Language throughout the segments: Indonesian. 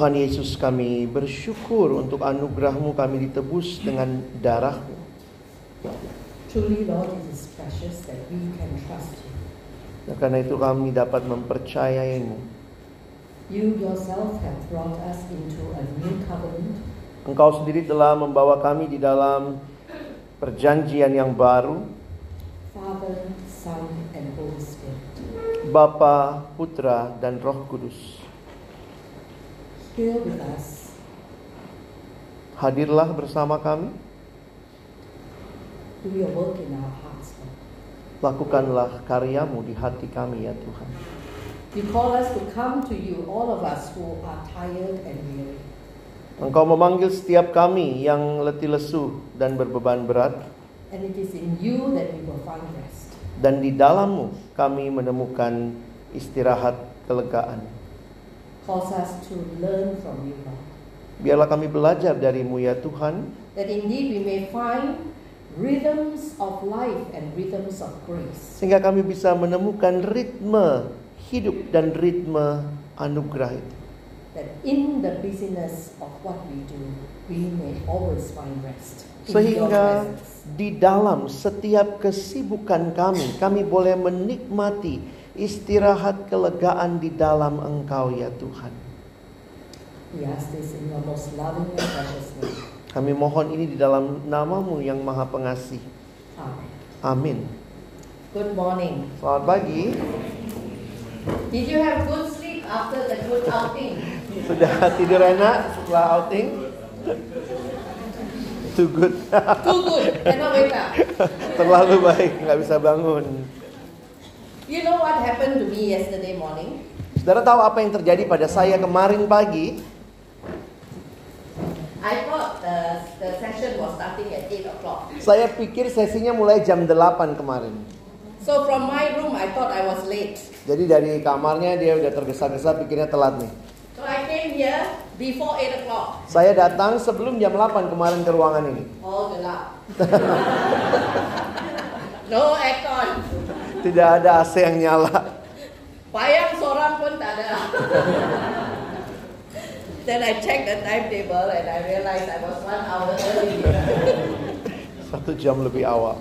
Tuhan Yesus kami bersyukur untuk anugerahmu kami ditebus dengan darahmu. Truly, Lord, it is precious that we can trust you. Dan karena itu kami dapat mempercayaimu. You yourself have brought us into a new covenant, Engkau sendiri telah membawa kami di dalam perjanjian yang baru. Father, Son, and Holy Spirit. Bapa, Putra, dan Roh Kudus Hadirlah bersama kami do your work in our hearts, Lord. Lakukanlah karyamu di hati kami ya Tuhan You call us to come to you, all of us who are tired and weary. Engkau memanggil setiap kami yang letih lesu dan berbeban berat And it is in you that we will find rest. Dan di dalammu kami menemukan istirahat kelegaan Calls us to learn from you, Lord. Biarlah kami belajar darimu ya Tuhan That indeed we may find rhythms of life and rhythms of grace. Sehingga kami bisa menemukan ritme hidup dan ritme anugerah itu That in the busyness of what we do, we may always find rest. Sehingga di dalam setiap kesibukan kami Kami boleh menikmati istirahat kelegaan di dalam engkau ya Tuhan. Kami mohon ini di dalam namamu yang maha pengasih. Amin Good morning. Selamat pagi Did you have good sleep after the good outing? Sudah tidur enak setelah outing? Too good Too good. Cannot wake up. Terlalu baik, nggak bisa bangun You know what happened to me yesterday morning? Saudara tahu apa yang terjadi pada saya kemarin pagi? I thought the, the session was starting at 8 o'clock. Saya pikir sesinya mulai jam 8 kemarin So from my room, I thought I was late. Jadi dari kamarnya dia udah tergesa-gesa pikirnya telat nih So I came here before 8 o'clock. Saya datang sebelum jam 8 kemarin ke ruangan ini All gelap. no aircon. Tidak ada AC yang nyala Bayang seorang pun tak ada. Then I checked the timetable and I realized I was one hour early. Satu jam lebih awal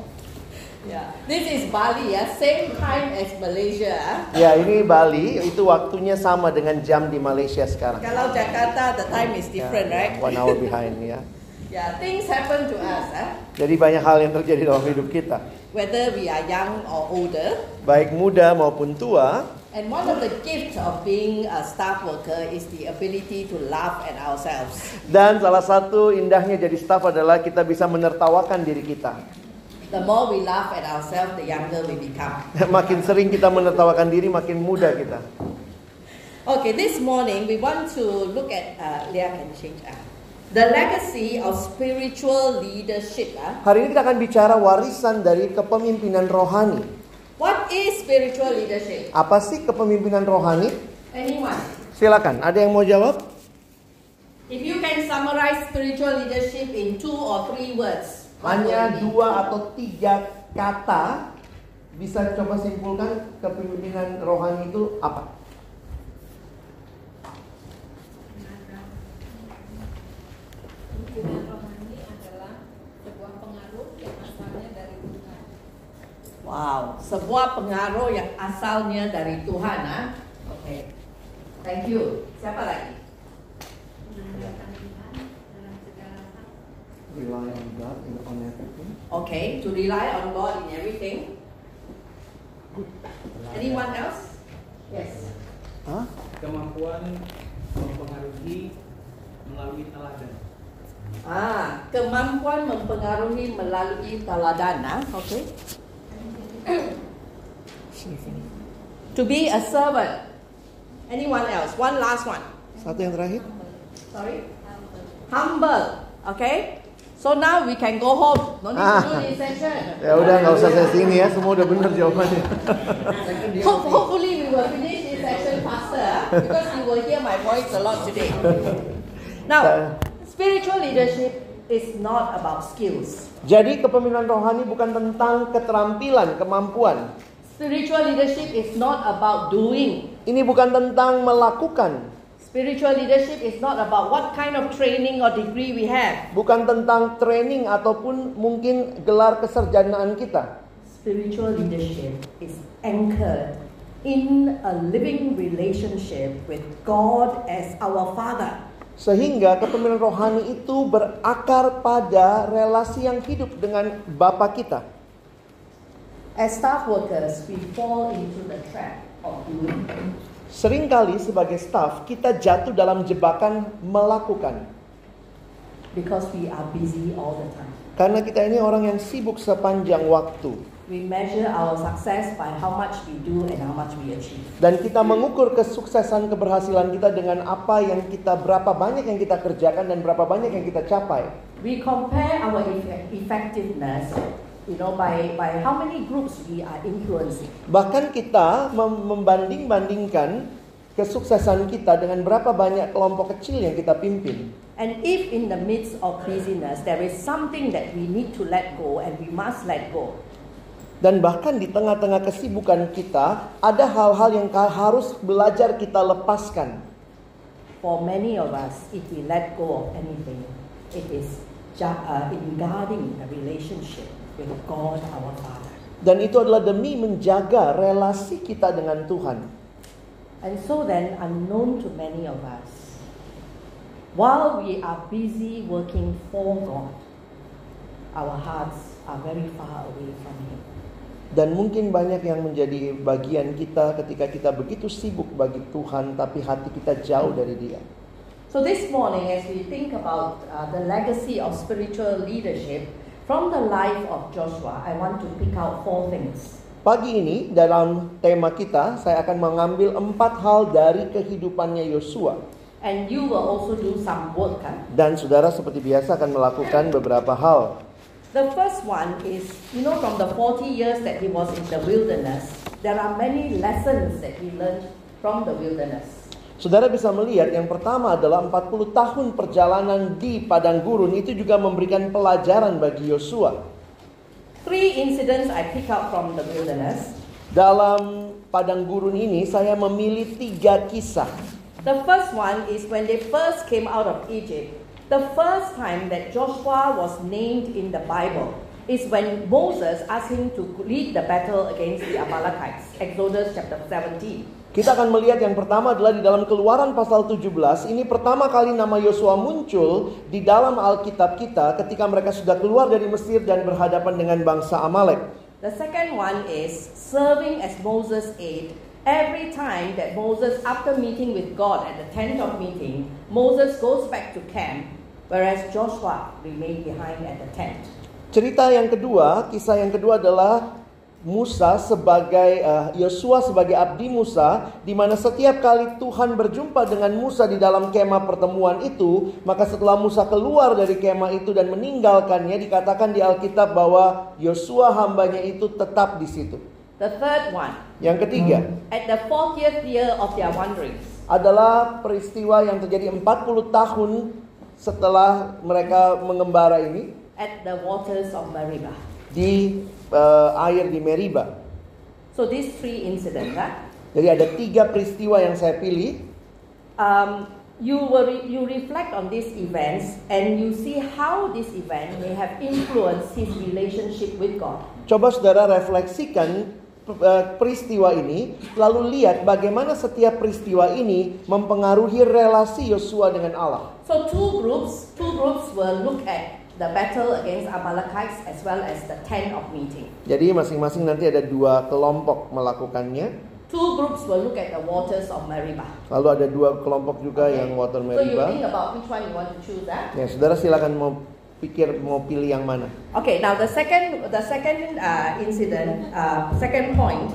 yeah. This is Bali, yeah? same time as Malaysia. ah. Ya ini Bali, itu waktunya sama dengan jam di Malaysia sekarang Kalau Jakarta, the time is different, Ya, right? One hour behind ya Yeah, things happen to us, ah. Jadi banyak hal yang terjadi dalam hidup kita whether we are young or older. Baik muda maupun tua And one of the gifts of being a staff worker is the ability to laugh at ourselves. Dan salah satu indahnya jadi staff adalah kita bisa menertawakan diri kita. The more we laugh at ourselves, the younger we become. Makin sering kita menertawakan diri, makin muda kita. Okay, this morning we want to look at, uh, Leah can change, uh, the legacy of spiritual leadership. ah. Hari ini kita akan bicara warisan dari kepemimpinan rohani. What is spiritual leadership? Apa sih kepemimpinan rohani? Anyone? Silakan, ada yang mau jawab? If you can summarize spiritual leadership in two or three words, Hanya dua atau tiga kata bisa coba simpulkan kepemimpinan rohani itu apa? Pimpinan rohani adalah sebuah pengaruh yang asalnya dari Tuhan. Wow, sebuah pengaruh yang asalnya dari Tuhan, ah. Oke. Thank you. Siapa lagi? Rely on God on everything. Okay, to rely on God in everything. Anyone else? Yes. Hah? kemampuan mempengaruhi melalui teladan. Ah, kemampuan mempengaruhi melalui teladan. Ah, okay. to be a servant. Anyone else? One last one. Satu yang terakhir. Sorry. Humble. Okay. So now we can go home. No need to do this session. Ya udah nggak usah saya sini ya, semua udah benar jawabannya. Hope, hopefully we will finish this session faster ah, because you will hear my voice a lot today. Now, spiritual leadership is not about skills. Jadi kepemimpinan rohani bukan tentang keterampilan, kemampuan. Spiritual leadership is not about doing. Ini bukan tentang melakukan, Spiritual leadership is not about what kind of training or degree we have. bukan tentang training ataupun mungkin gelar keserjanaan kita. Spiritual leadership is anchored in a living relationship with God as our Father. Sehingga kepemimpinan rohani itu berakar pada relasi yang hidup dengan Bapa kita. As staff workers, we fall into the trap of doing. Seringkali sebagai staf kita jatuh dalam jebakan melakukan. because we are busy all the time. Karena kita ini orang yang sibuk sepanjang waktu. We measure our success by how much we do and how much we achieve. Dan kita mengukur kesuksesan keberhasilan kita dengan apa yang kita berapa banyak yang kita kerjakan dan berapa banyak yang kita capai. We compare our effe- effectiveness, you know, by, by how many groups we are influencing. Bahkan kita mem- membanding-bandingkan kesuksesan kita dengan berapa banyak kelompok kecil yang kita pimpin. And if in the midst of busyness there is something that we need to let go and we must let go, Dan bahkan di tengah-tengah kesibukan kita, ada hal-hal yang harus belajar kita lepaskan. for many of us, if we let go of anything, it is uh, in guarding the relationship with God our Father. Dan itu adalah demi menjaga relasi kita dengan Tuhan. And so then, unknown to many of us, while we are busy working for God, our hearts are very far away from Him. Dan mungkin banyak yang menjadi bagian kita ketika kita begitu sibuk bagi Tuhan, tapi hati kita jauh dari Dia. So, this morning, as we think about uh, the legacy of spiritual leadership from the life of Joshua, I want to pick out four things. Pagi ini dalam tema kita, saya akan mengambil empat hal dari kehidupannya Yosua. And you will also do some work. huh? Dan saudara seperti biasa akan melakukan beberapa hal. The first one is, you know, from the 40 years that he was in the wilderness, there are many lessons that he learned from the wilderness. Saudara bisa melihat yang pertama adalah 40 tahun perjalanan di padang gurun itu juga memberikan pelajaran bagi Yosua. Three incidents I pick up from the wilderness. Dalam padang gurun ini saya memilih tiga kisah. The first one is when they first came out of Egypt. The first time that Joshua was named in the Bible is when Moses asked him to lead the battle against the Amalekites. Exodus chapter 17. Kita akan melihat yang pertama adalah di dalam keluaran pasal 17. Ini pertama kali nama Yosua muncul di dalam Alkitab kita ketika mereka sudah keluar dari Mesir dan berhadapan dengan bangsa Amalek. The second one is serving as Moses' aide. Every time that Moses, after meeting with God at the tent of meeting, Moses goes back to camp, whereas Joshua remained behind at the tent. Cerita yang kedua, kisah yang kedua adalah Musa sebagai eh, Yosua sebagai abdi Musa di mana setiap kali Tuhan berjumpa dengan Musa di dalam kemah pertemuan itu maka setelah Musa keluar dari kemah itu dan meninggalkannya dikatakan di Alkitab bahwa Yosua hambanya itu tetap di situ. The third one, Yang ketiga at the 40th year of their wanderings, adalah peristiwa yang terjadi 40 tahun setelah mereka mengembara ini at the waters of Meribah. di eh, air di Meriba. So these three incidents, huh? Jadi ada tiga peristiwa yang saya pilih um, you will re- you reflect on these events and you see how this event may have influenced his relationship with God. Coba saudara refleksikan peristiwa ini, lalu lihat bagaimana setiap peristiwa ini mempengaruhi relasi Yosua dengan Allah. So two groups, two groups will look at the battle against Amalekites as well as the tent of meeting. Jadi masing-masing nanti ada dua kelompok melakukannya. two groups will look at the waters of Meribah. Lalu ada dua kelompok juga Okay? yang water So you think Meribah. about which one you want to choose, ah? Ya, saudara silakan mau pikir mau pilih yang mana. Okay, now the second, the second uh, incident, uh, second point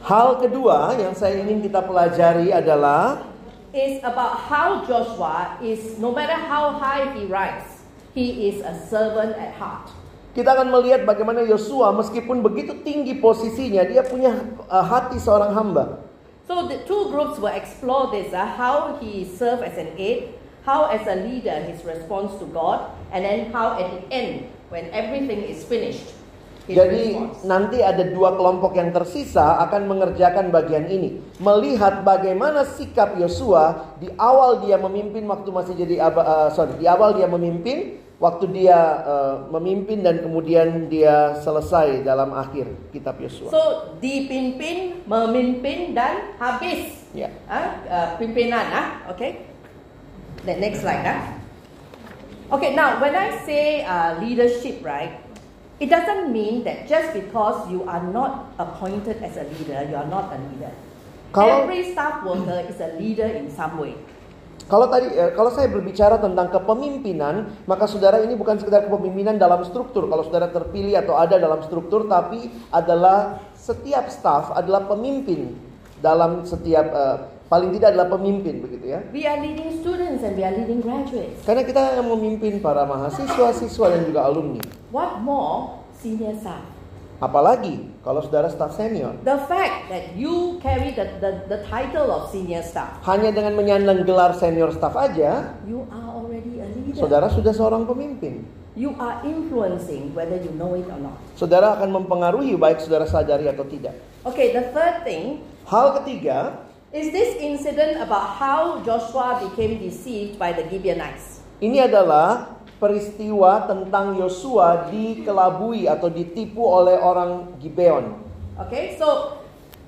Hal kedua yang saya ingin kita pelajari adalah is about how Joshua is, no matter how high he rises, he is a servant at heart. kita akan melihat bagaimana Yosua meskipun begitu tinggi posisinya dia punya uh, hati seorang hamba. So the two groups will explore this, uh, how he served as an aide, how as a leader his response to God, and then how at the end, when everything is finished, Jadi nanti ada dua kelompok yang tersisa akan mengerjakan bagian ini. Melihat bagaimana sikap Yosua di awal dia memimpin waktu masih jadi aba- uh, sorry, di awal dia memimpin, waktu dia uh, memimpin dan kemudian dia selesai dalam akhir kitab Yosua. So dipimpin, memimpin dan habis. Ya. Ah, uh, pimpinan ah, okay. The next slide ah. Okay, now when I say uh, leadership, right, it doesn't mean that just because you are not appointed as a leader, you are not a leader. Kalau- Every staff worker is a leader in some way. Kalau tadi eh, kalau saya berbicara tentang kepemimpinan, maka saudara ini bukan sekedar kepemimpinan dalam struktur. Kalau saudara terpilih atau ada dalam struktur, tapi adalah setiap staf adalah pemimpin dalam setiap eh, paling tidak adalah pemimpin begitu ya. We are leading students and we are leading graduates. Karena kita yang memimpin para mahasiswa, siswa dan juga alumni. What more, senior staff? Apalagi kalau saudara staf senior. The fact that you carry the, the, the title of senior staff, Hanya dengan menyandang gelar senior staff aja, you are already a leader. saudara sudah seorang pemimpin. You are influencing whether you know it or not. Saudara akan mempengaruhi baik saudara sadari atau tidak. Okay, the third thing Hal ketiga, is this incident about how Joshua became deceived by the Gibeonites. Ini adalah peristiwa tentang Yosua dikelabui atau ditipu oleh orang Gibeon. Okay, so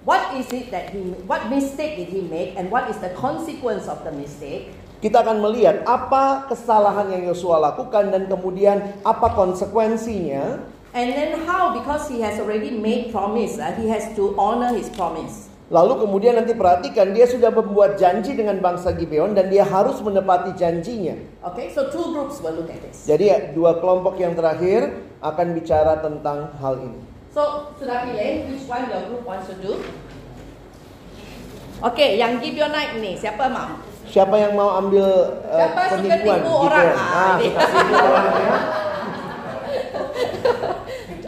what is it that he, what mistake did he make, and what is the consequence of the mistake? Kita akan melihat apa kesalahan yang Yosua lakukan dan kemudian apa konsekuensinya. And then how, because he has already made promise, uh, he has to honor his promise. Lalu kemudian nanti perhatikan dia sudah membuat janji dengan bangsa Gibeon dan dia harus menepati janjinya. Okay, so two groups will look at this. Jadi dua kelompok yang terakhir akan bicara tentang hal ini. So, sudah pilih which one your group wants to do? Okay, yang Gibeonite ni, siapa mau? Siapa yang mau ambil uh, Siapa suka penipuan tipu orang? Gibeon? Ah, Ah, ini. suka tipu orang ya.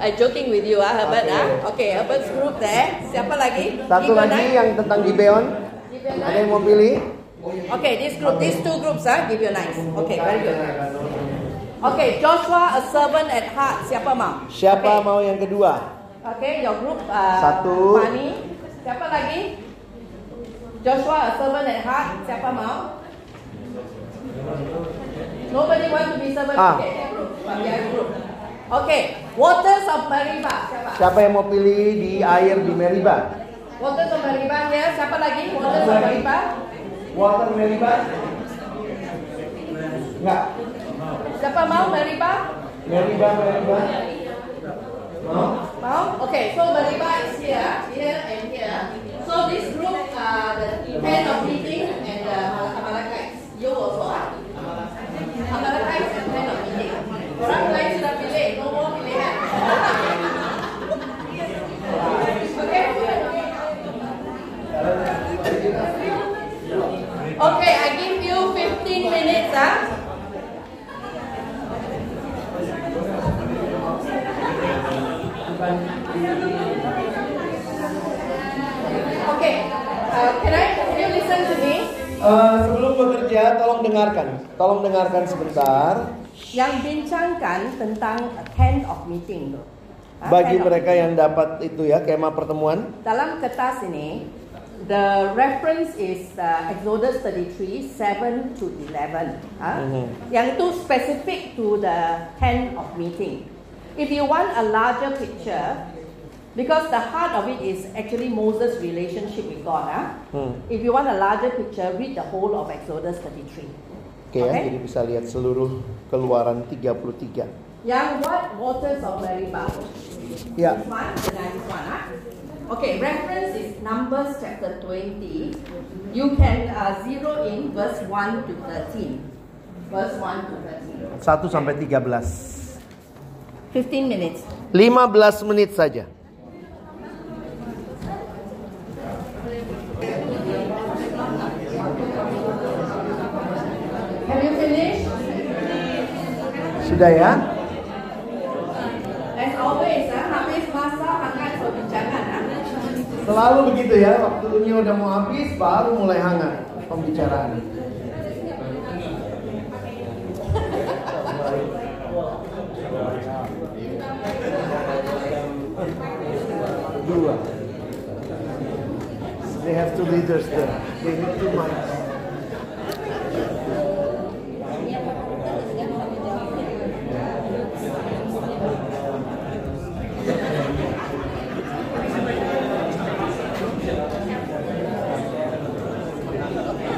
I joking with you ah, Okay. ah. Okay, Herbert's group there. Siapa lagi? Satu lagi yang tentang Gibeon. Ada yang mau pilih? Okay, this group, these two groups ah, Gibeonites. Okay, very good. Okay, Joshua a servant at heart. Siapa mau? Siapa okay. mau yang kedua? Okay, your group uh, Satu. Fani. Siapa lagi? Joshua a servant at heart. Siapa mau? Nobody want to be servant. Ah. Okay, group. Biar group. Okay, waters of Meribah. Siapa? Siapa yang mau pilih di air di Meribah? Waters of Meribah ya. Siapa lagi? Waters of Meribah. Water Meribah? Enggak. Siapa mau Meribah? Meribah, Meribah. Mau? Mau? Okay, so Meribah is here, here and here. So this group, uh, the tent of meeting and the Amalekites. You also ah? Amalekites and tent of meeting. Orang lain sudah pilih, no more pilihan. okay? Okay, I give you 15 minutes, ah. Okay, uh, can I, can you listen to me? Eh, sebelum bekerja, tolong dengarkan. Tolong dengarkan sebentar. Yang bincangkan tentang tent of meeting. Ah, Bagi mereka yang dapat itu ya, kemah pertemuan. dalam kertas ini, the reference is uh, Exodus 33, 7 to 11. ah. Mhm. Yang itu specific to the tent of meeting. If you want a larger picture, because the heart of it is actually Moses' relationship with God. ah. Hmm. If you want a larger picture, read the whole of Exodus 33. Oke ya, Okay. jadi bisa lihat seluruh keluaran 33. Yang what waters of Meribah? Ya, This one dengan this one. ah. Okay, reference is Numbers chapter 20. You can uh, zero in verse 1 to 13. Verse 1 to 13. 1 sampai 13. 15 minutes. 15 menit saja. Have you finished? Sudah ya? As always, ah, habis masa hangat perbincangan. ah. Selalu begitu ya, waktunya udah mau habis baru mulai hangat pembicaraan. Dua. They have two leaders there. They need two mics.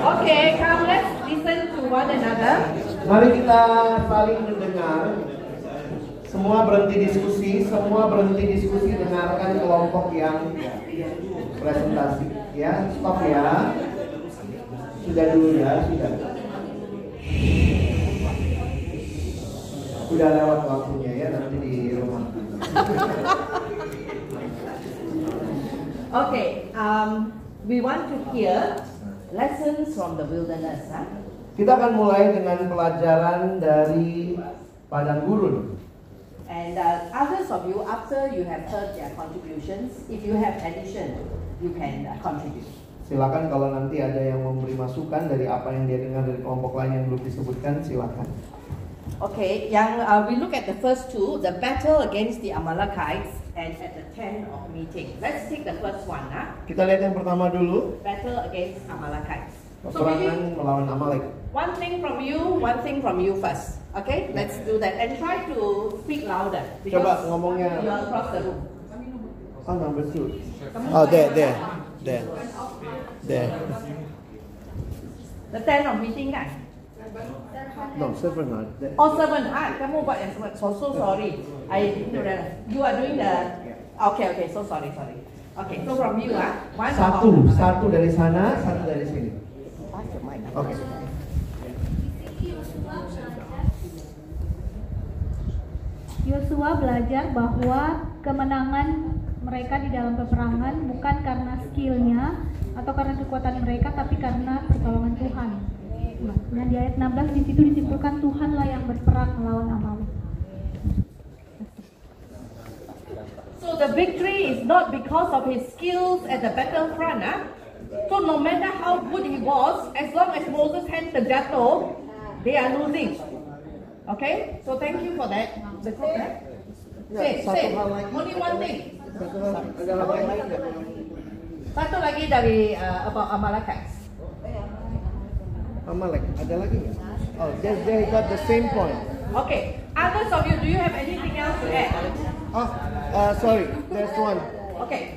Okay, come let's listen to one another. Mari kita saling mendengar. Semua berhenti diskusi, semua berhenti diskusi dengarkan kelompok yang presentasi. Ya, stop ya. Sudah dulu ya, sudah. Sudah lewat waktunya ya nanti di rumah. Okay, um, we want to hear lessons from the wilderness. ah. Kita akan mulai dengan pelajaran dari padang gurun. And uh, others of you, after you have heard their contributions, if you have addition, you can uh, contribute. Silakan kalau nanti ada yang memberi masukan dari apa yang dia dengar dari kelompok lain yang belum disebutkan, silakan. Okay, yang uh, we look at the first two, the battle against the Amalekites and at the tent of meeting. Let's take the first one, ah, Kita lihat yang pertama dulu, battle against Amalekites. So peperangan maybe melawan Amalek. one thing from you, one thing from you first. Okay, let's do that and try to speak louder Coba ngomongnya. you are across the room. Oh, number two. Oh, there, there, there, there. The tent of meeting kan? No, seven not. There. Oh seven, ah, kamu buat yang seven. So so sorry. I didn't know that. You are doing the. Okay okay. So sorry sorry. Okay. So from you ah, one Satu, satu dari sana, satu dari sini. Oke. Yosua belajar bahwa kemenangan mereka di dalam peperangan bukan karena skillnya atau karena kekuatan mereka, tapi karena pertolongan Tuhan. Nah, di ayat 16 di situ disimpulkan Tuhanlah yang berperang melawan Amalek. So the victory is not because of his skills at the battlefront. Ah. So no matter how good he was, as long as Moses had the jatuh, they are losing. Okay? So thank you for that. The correct? Say, say. Only one thing. Satu hal, ada hal yang lain nggak? Satu lagi dari uh, about Amalekites. Amalek, ada lagi nggak? Oh, they, they got the same point. Okay. Others of you, do you have anything else to add? Oh, uh, sorry, there's one. Okay.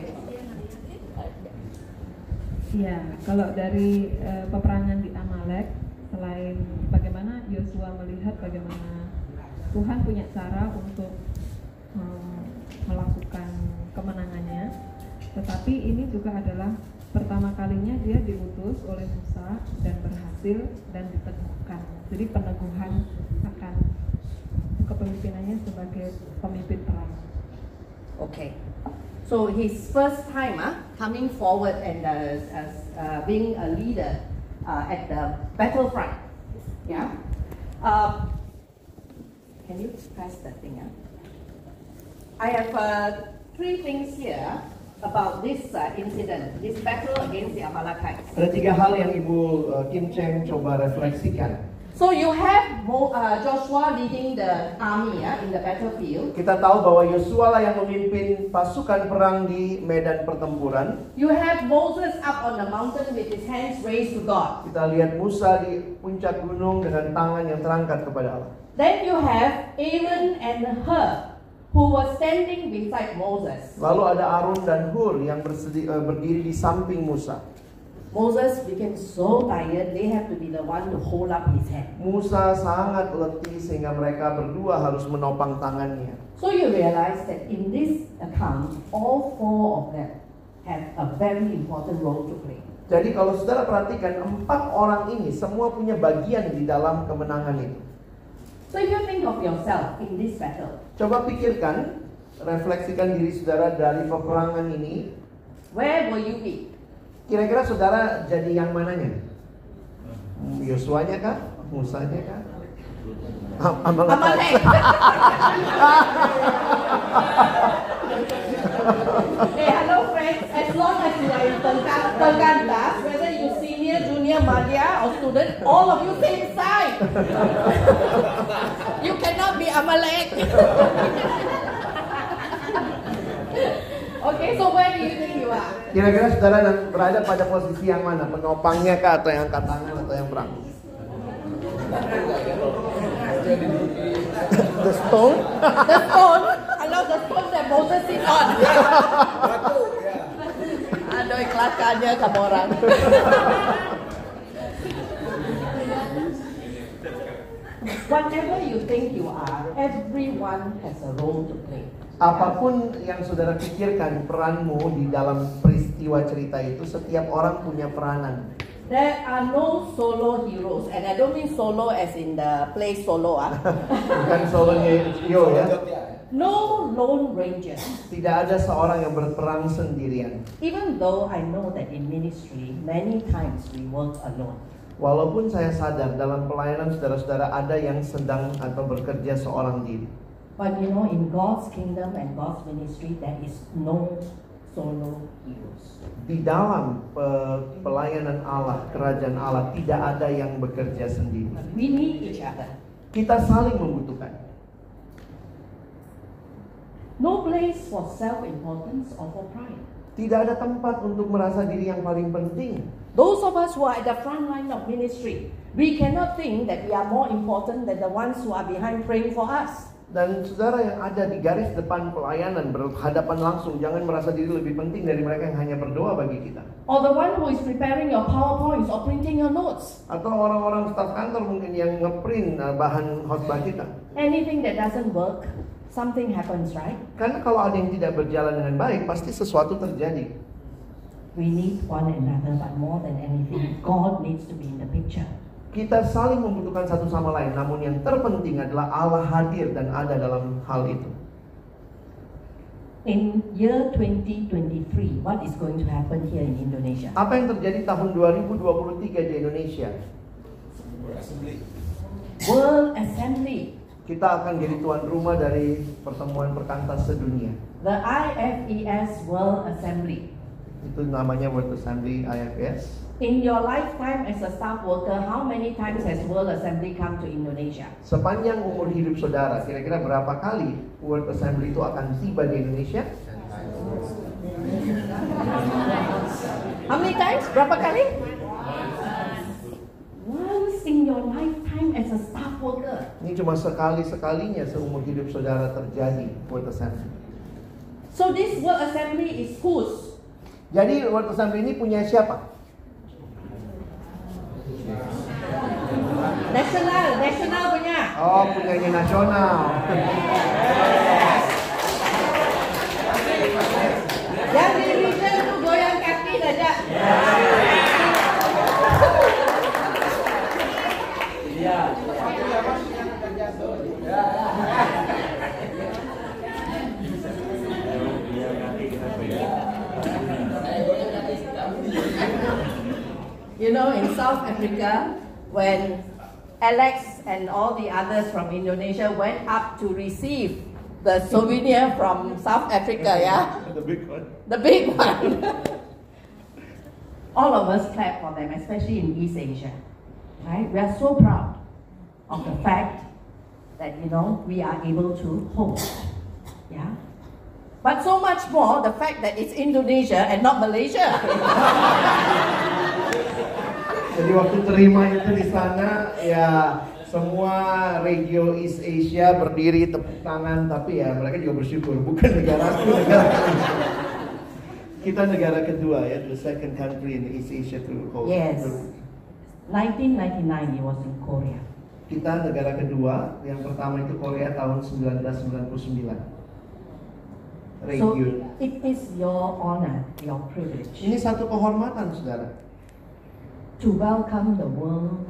Ya, kalau dari eh, peperangan di Amalek, selain bagaimana Yosua melihat bagaimana Tuhan punya cara untuk eh, melakukan kemenangannya, tetapi ini juga adalah pertama kalinya dia diutus oleh Musa dan berhasil dan diteguhkan. Jadi peneguhan akan kepemimpinannya sebagai pemimpin perang. Okay. So his first time ah, coming forward and uh, as, uh, being a leader uh, at the battlefront. Yeah. Um, can you press the thing? ah? I have uh, three things here about this uh, incident, this battle against the Amalekites. Ada tiga hal yang Ibu uh, Kim Cheng coba refleksikan. So you have uh, Joshua leading the army yeah, in the battlefield. Kita tahu bahwa Yosua lah yang memimpin pasukan perang di medan pertempuran. You have Moses up on the mountain with his hands raised to God. Kita lihat Musa di puncak gunung dengan tangan yang terangkat kepada Allah. Then you have Aaron and Hur, who was standing beside Moses. Lalu ada Arun dan Hur yang eh, berdiri di samping Musa. Moses became so tired, they have to be the one to hold up his hand. Musa sangat letih sehingga mereka berdua harus menopang tangannya. So you realize that in this account, all four of them have a very important role to play. Jadi kalau saudara perhatikan empat orang ini semua punya bagian di dalam kemenangan itu. So if you think of yourself in this battle, Coba pikirkan, refleksikan diri saudara dari peperangan ini. where will you be? Kira-kira saudara jadi yang mananya? Yosuanya kah? Musanya kah? Am- Amalek. Amalek. hey, hello friends. As long as you are in Tengkan, Tengkan class, whether you senior, junior, madhya or student, all of you same side. you cannot be Amalek. okay, so where do you think you are? Kira-kira saudara nan- berada pada posisi yang mana? Penopangnya kah atau yang angkat tangan atau yang perang? The stone? The stone. Hello, the stone that Moses sit on. Aduh, ikhlaskannya kamu orang. Whatever you think you are, everyone has a role to play. Apa pun yang saudara pikirkan peranmu di dalam peristiwa cerita itu, setiap orang punya peranan. There are no solo heroes, and I don't mean solo as in the play solo. Ah. Bukan solonya Yo ya. No lone rangers. Tidak ada seorang yang berperang sendirian. Even though I know that in ministry, many times we work alone. Walaupun saya sadar dalam pelayanan saudara-saudara ada yang sedang atau bekerja seorang diri. But you know, in God's kingdom and God's ministry, there is no solo heroes. Di dalam pe- pelayanan Allah, kerajaan Allah tidak ada yang bekerja sendiri. We need each other. Kita saling membutuhkan. No place for self-importance or for pride. Tidak ada tempat untuk merasa diri yang paling penting. Those of us who are at the front line of ministry, we cannot think that we are more important than the ones who are behind praying for us. Dan saudara yang ada di garis depan pelayanan berhadapan langsung jangan merasa diri lebih penting dari mereka yang hanya berdoa bagi kita. Or the one who is preparing your PowerPoints or printing your notes. Atau orang-orang staf kantor mungkin yang ngeprint uh, bahan khotbah kita. Anything that doesn't work, something happens, right? Karena kalau ada yang tidak berjalan dengan baik, pasti sesuatu terjadi. We need one another, but more than anything, God needs to be in the picture. Kita saling membutuhkan satu sama lain, namun yang terpenting adalah Allah hadir dan ada dalam hal itu. In year 2023, what is going to happen here in Indonesia? Apa yang terjadi tahun 2023 di Indonesia? World Assembly, Kita akan jadi tuan rumah dari pertemuan perkantas sedunia. the IFES World Assembly. Itu namanya World Assembly IFS. In your lifetime as a staff worker, how many times has World Assembly come to Indonesia? Sepanjang umur hidup saudara, kira-kira berapa kali World Assembly itu akan tiba di Indonesia? How many times? Berapa kali? Once in your lifetime as a staff worker. Ini cuma sekali-sekalinya seumur hidup saudara terjadi World Assembly. So this World Assembly is whose? Jadi World Assembly ini punya siapa? National, national punya. Oh, punyanya nasional. Yang di region itu goyang kaki saja. You know, in South Africa, when Alex and all the others from Indonesia went up to receive the souvenir from South Africa, yeah? The big one. The big one. all of us clap for them, especially in East Asia. Right? We are so proud of the fact that you know we are able to host. Yeah? But so much more the fact that it's Indonesia and not Malaysia. Jadi waktu terima itu di sana ya semua regio East Asia berdiri tepuk tangan tapi ya mereka juga bersyukur bukan negara aku negara. Kita negara kedua ya the second country in East Asia to hold. Yes. 1999 it was in Korea. Kita negara kedua, yang pertama itu Korea tahun 1999. So region. it is your honor, your privilege Ini satu kehormatan, saudara, to welcome the world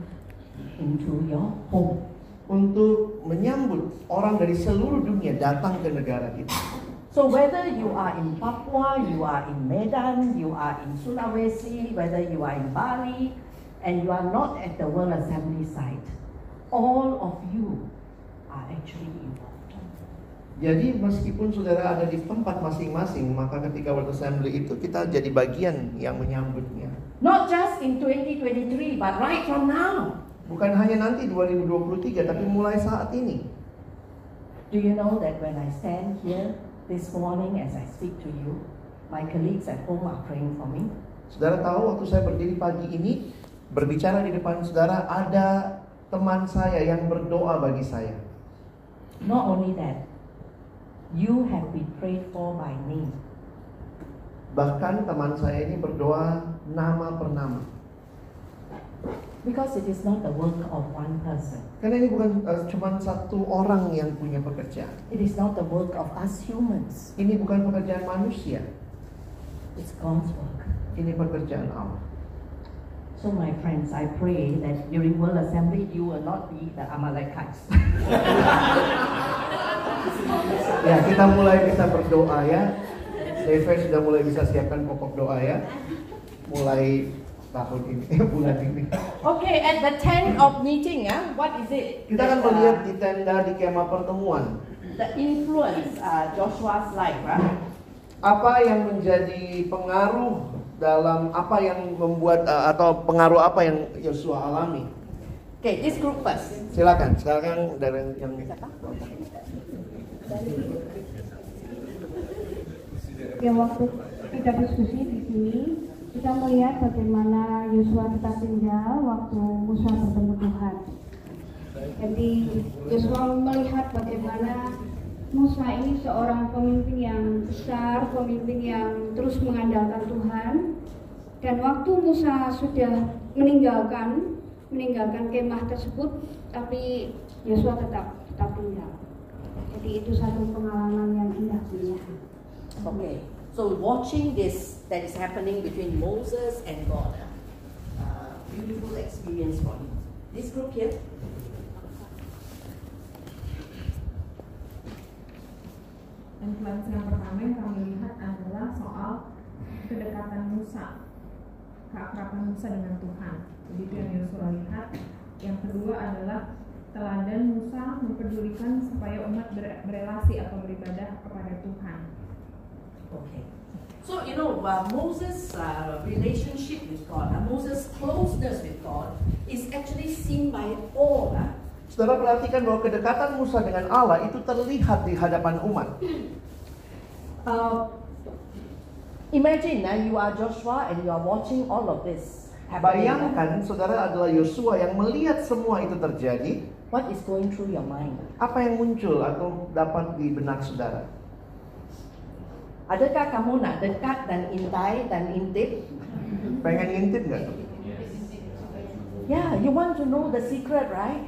into your home. untuk menyambut orang dari seluruh dunia datang ke negara kita. So whether you are in Papua, you are in Medan, you are in Sulawesi, whether you are in Bali, and you are not at the World Assembly site, all of you are actually involved. Jadi meskipun saudara ada di tempat masing-masing, maka ketika World Assembly itu kita jadi bagian yang menyambutnya. Not just in 2023, but right from now. Bukan hanya nanti 2023, tapi mulai saat ini. Do you know that when I stand here this morning as I speak to you, my colleagues at home are praying for me? Saudara tahu waktu saya berdiri pagi ini, berbicara di depan saudara, ada teman saya yang berdoa bagi saya. Not only that, you have been prayed for by name. Bahkan teman saya ini berdoa nama per nama. Because it is not the work of one person. Karena ini bukan eh, cuma satu orang yang punya pekerjaan. It is not the work of us humans. Ini bukan pekerjaan manusia, It's God's work. ini pekerjaan Allah. So my friends, I pray that during World Assembly you will not be the Amalekites. Ya, kita mulai bisa berdoa ya. Deve sudah mulai bisa siapkan pokok doa ya. Mulai tahun ini, bulan ini. okay, at the tent of meeting, ah, what is it? Kita akan melihat uh, di tenda di kemah pertemuan. the influence uh, Joshua's life, right? Apa yang menjadi pengaruh dalam apa yang membuat uh, atau pengaruh apa yang Yosua alami? Okay, this group first. Silakan, sekarang dari yang Ya waktu kita diskusi di sini, kita melihat bagaimana Yosua tetap tinggal waktu Musa bertemu Tuhan. Jadi Yosua melihat bagaimana Musa ini seorang pemimpin yang besar, pemimpin yang terus mengandalkan Tuhan. Dan waktu Musa sudah meninggalkan meninggalkan kemah tersebut, tapi Yosua tetap tetap tinggal. Jadi itu satu pengalaman yang indah punya. Okay, so watching this that is happening between Moses and God, uh, beautiful experience for him. This group here, Influence yang pertama yang kami lihat adalah soal kedekatan Musa, keakraban Musa dengan Tuhan. Jadi itu yang Yosua lihat. Yang kedua adalah teladan Musa mempedulikan supaya umat ber- berelasi atau beribadah kepada Tuhan. Okay. So you know uh, Moses' uh, relationship with God, uh, Moses' closeness with God, is actually seen by all. Uh, Saudara perhatikan bahwa kedekatan Musa dengan Allah itu terlihat di hadapan umat. Uh, imagine uh, you are Joshua and you are watching all of this happening. Bayangkan saudara adalah Yosua yang melihat semua itu terjadi. what is going through your mind? Apa yang muncul atau dapat di benak saudara? Adakah kamu nak dekat dan intai dan intip? Pengen ngintip nggak? Yeah, you want to know the secret, right?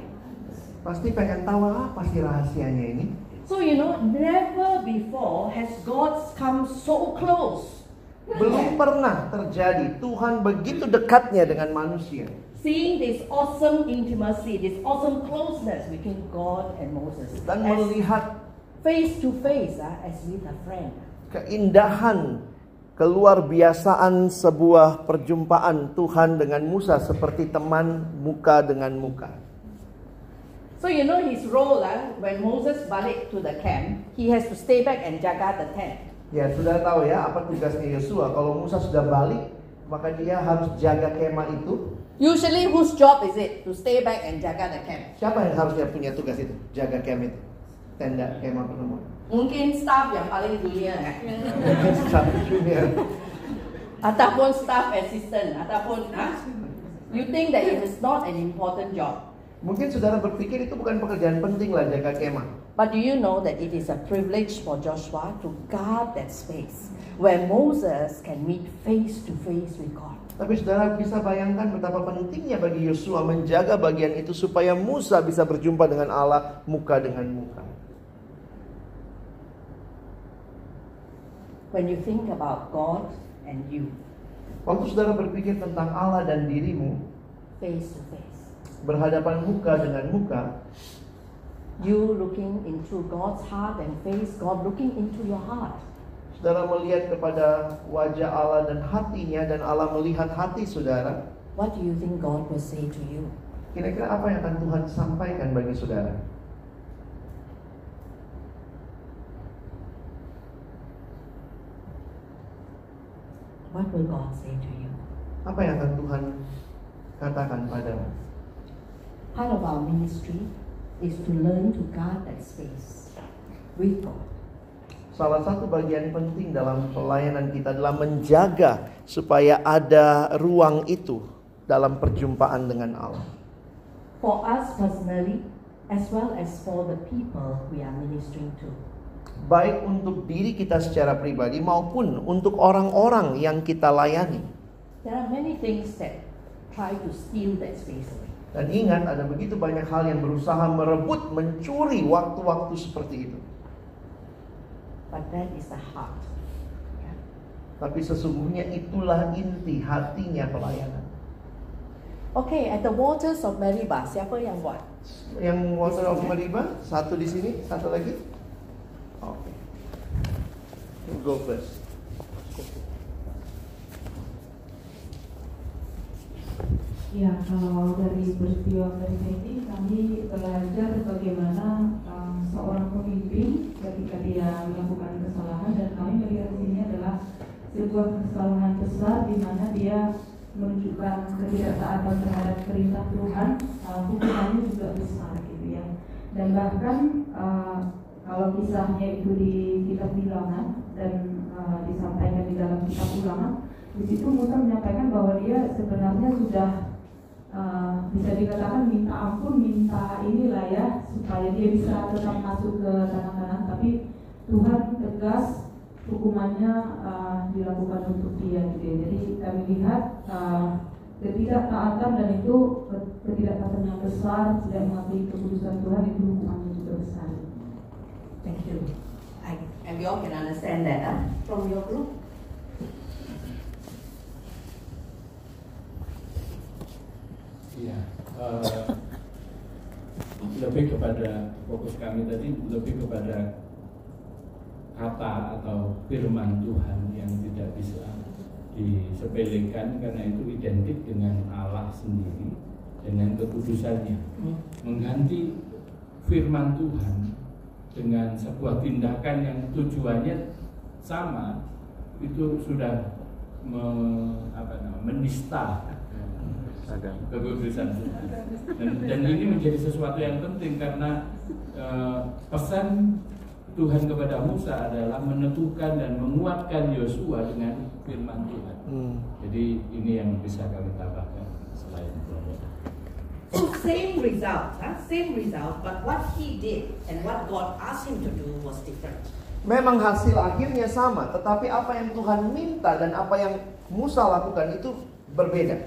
Pasti pengen tahu apa sih rahasianya ini. So you know, never before has God come so close. Belum pernah terjadi Tuhan begitu dekatnya dengan manusia. Seeing this awesome intimacy, this awesome closeness between God and Moses. Dan melihat face to face, ah, as with a friend. Keindahan keluar biasaan sebuah perjumpaan Tuhan dengan Musa seperti teman muka dengan muka. So you know his role ah, when Moses balik to the camp, he has to stay back and jaga the tent. Ya, sudah tahu ya apa tugasnya Yosua. Kalau Musa sudah balik, maka dia harus jaga kemah itu. Usually whose job is it to stay back and jaga the camp? Siapa yang harusnya punya tugas itu? Jaga kemah itu. Tenda kemah pertemuan. Mungkin staff yang paling dunia eh? Satu dunia. ataupun staff assistant ataupun ah, you think that it is not an important job. Mungkin saudara berpikir itu bukan pekerjaan penting lah jaga kemah. But do you know that it is a privilege for Joshua to guard that space where Moses can meet face to face with God? Tapi saudara bisa bayangkan betapa pentingnya bagi Yosua menjaga bagian itu supaya Musa bisa berjumpa dengan Allah muka dengan muka. When you think about God and you Waktu saudara berpikir tentang Allah dan dirimu, face to face. berhadapan muka dengan muka, You looking into God's heart and face, God looking into your heart. saudara melihat kepada wajah Allah dan hatinya dan Allah melihat hati saudara, What do you think God will say to you? kira-kira apa yang akan Tuhan sampaikan bagi saudara? What will God say to you? Apa yang akan Tuhan katakan padamu? Part of our ministry is to learn to guard that space with God. Salah satu bagian penting dalam pelayanan kita adalah menjaga supaya ada ruang itu dalam perjumpaan dengan Allah. For us personally, as well as for the people we are ministering to. Baik untuk diri kita secara pribadi maupun untuk orang-orang yang kita layani. There are many things that try to steal that space away. Dan ingat ada begitu banyak hal yang berusaha merebut, mencuri waktu-waktu seperti itu. But that is the heart. Yeah. Tapi sesungguhnya itulah inti hatinya pelayanan. Okay, at the waters of Meribah, siapa yang buat? Yang Water of Meribah, satu di sini, satu lagi. Oke. You Go first. Ya, kalau dari peristiwa mereka ini kami belajar bagaimana um, seorang pemimpin ketika dia melakukan kesalahan dan kami melihat di sini adalah sebuah kesalahan besar di mana dia menunjukkan ketidaktaatan terhadap perintah Tuhan, uh, hukumannya juga besar gitu ya. Dan bahkan uh, kalau kisahnya itu di kitab bilangan dan uh, disampaikan di dalam kitab ulangan, di situ Musa menyampaikan bahwa dia sebenarnya sudah uh, bisa dikatakan minta ampun, minta inilah ya supaya dia bisa tetap masuk ke tanah kanan. Tapi Tuhan tegas hukumannya uh, dilakukan untuk dia gitu ya. Jadi kami lihat uh, ketidaktaatan dan itu ketidaktaatan yang besar tidak mengakui keputusan Tuhan itu hukumannya juga besar. Thank you. I, and we all can understand that huh? from your group. Iya, eh, lebih kepada fokus kami tadi lebih kepada kata atau firman Tuhan yang tidak bisa disepelekan karena itu identik dengan Allah sendiri dengan kekudusannya Hmm. mengganti firman Tuhan dengan sebuah tindakan yang tujuannya sama itu sudah me, apa namanya, menista kekudusan Tuhan. Dan, dan ini menjadi sesuatu yang penting karena eh, pesan Tuhan kepada Musa adalah menentukan dan menguatkan Yosua dengan firman Tuhan. Hmm. Jadi ini yang bisa kami itu. So same result, huh? same result, but what he did and what God asked him to do was different. Memang hasil akhirnya sama, tetapi apa yang Tuhan minta dan apa yang Musa lakukan itu berbeda.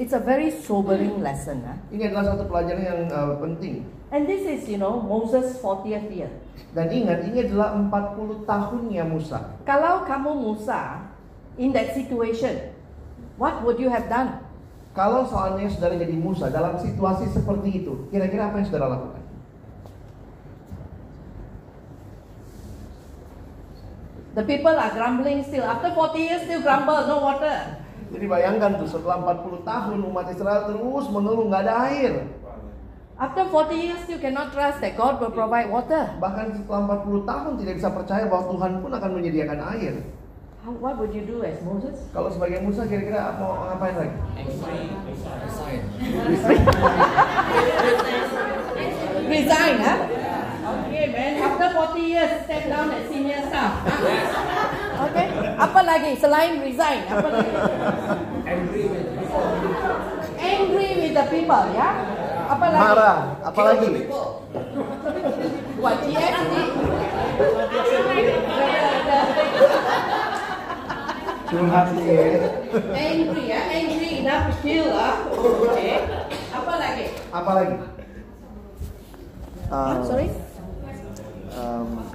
It's a very sobering lesson. Huh? Ini adalah satu pelajaran yang uh, penting. And this is, you know, Moses' 40th year. Dan ingat, ini adalah 40 tahunnya Musa. Kalau kamu Musa in that situation, what would you have done? Kalau soalnya saudara jadi Musa dalam situasi seperti itu, kira-kira apa yang saudara lakukan? The people are grumbling still. After 40 years, still grumble, no water. Jadi bayangkan tuh setelah 40 tahun umat Israel terus mengeluh nggak ada air. After 40 years, still cannot trust that God will provide water. Bahkan setelah 40 tahun tidak bisa percaya bahwa Tuhan pun akan menyediakan air. How, what would you do as Moses? Kalau sebagai Musa kira-kira mau ngapain lagi? Resign, huh? Okay, man. After 40 years, step down as senior staff. Okay. Apa lagi? Selain resign, apa lagi? Angry with the people, ya? Apa lagi? Marah, apalagi? What, GSD? Curhat ya. Angry, ya? Angry enough to kill, ah. Okay. Apa lagi? Apalagi? Huh? Sorry? Um,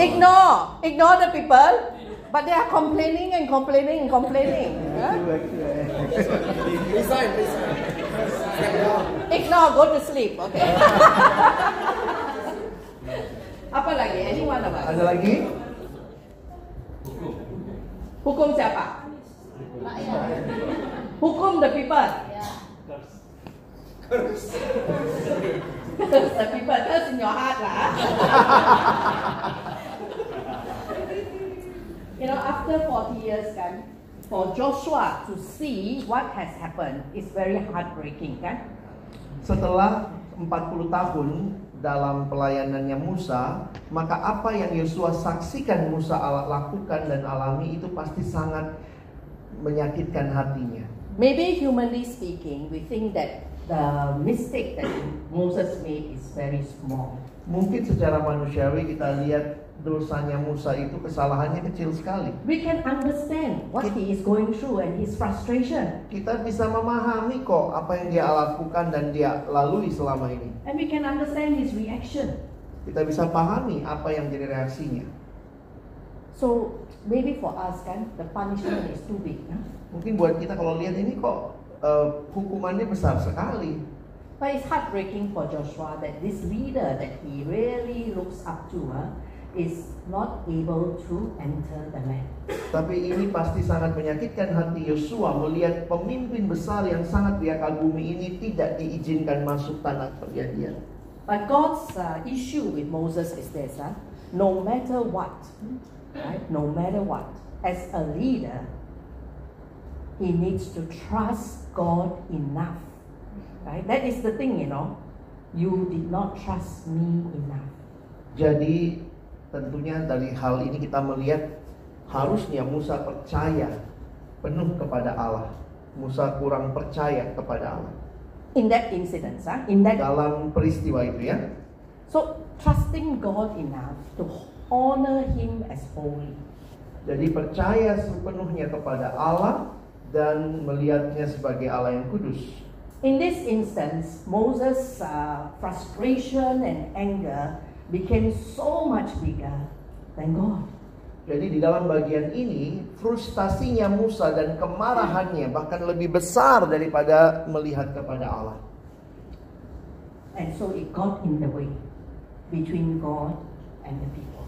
Ignore, ignore the people, but they are complaining and complaining and complaining. huh? Ignore, go to sleep, okay? Apa lagi? Anyone of us? Ada lagi? Hukum siapa? Hukum the people. the people, curse in your heart lah. you know, after 40 years kan, for Joshua to see what has happened is very heartbreaking kan. Setelah 40 tahun dalam pelayanannya Musa, maka apa yang Yosua saksikan Musa lakukan dan alami itu pasti sangat menyakitkan hatinya. Maybe humanly speaking, we think that the mistake that Moses made is very small. Mungkin secara manusiawi kita lihat dosanya Musa itu kesalahannya kecil sekali. We can understand what he is going through and his frustration. Kita bisa memahami kok apa yang dia lakukan dan dia lalui selama ini. And we can understand his reaction. Kita bisa pahami apa yang jadi reaksinya. So maybe for us kan, the punishment is too big. Huh? Mungkin buat kita kalau lihat ini kok eh, hukumannya besar sekali. But it's heartbreaking for Joshua that this leader that he really looks up to huh, is not able to enter the land. Tapi ini pasti sangat menyakitkan hati Yosua melihat pemimpin besar yang sangat dia kagumi ini tidak diizinkan masuk tanah perjanjian. But God's uh, issue with Moses is this: huh? no matter what, right? No matter what, as a leader, he needs to trust God enough. Right? That is the thing, you know. You did not trust me enough. Jadi tentunya dari hal ini kita melihat harusnya Musa percaya penuh kepada Allah. Musa kurang percaya kepada Allah. In that incident, huh? in that Dalam peristiwa itu ya. so trusting God enough to honor Him as holy. Jadi percaya sepenuhnya kepada Allah dan melihatnya sebagai Allah yang kudus. In this instance, Moses' uh, frustration and anger became so much bigger than God. Jadi di dalam bagian ini frustasinya Musa dan kemarahannya bahkan lebih besar daripada melihat kepada Allah. And so it got in the way between God and the people.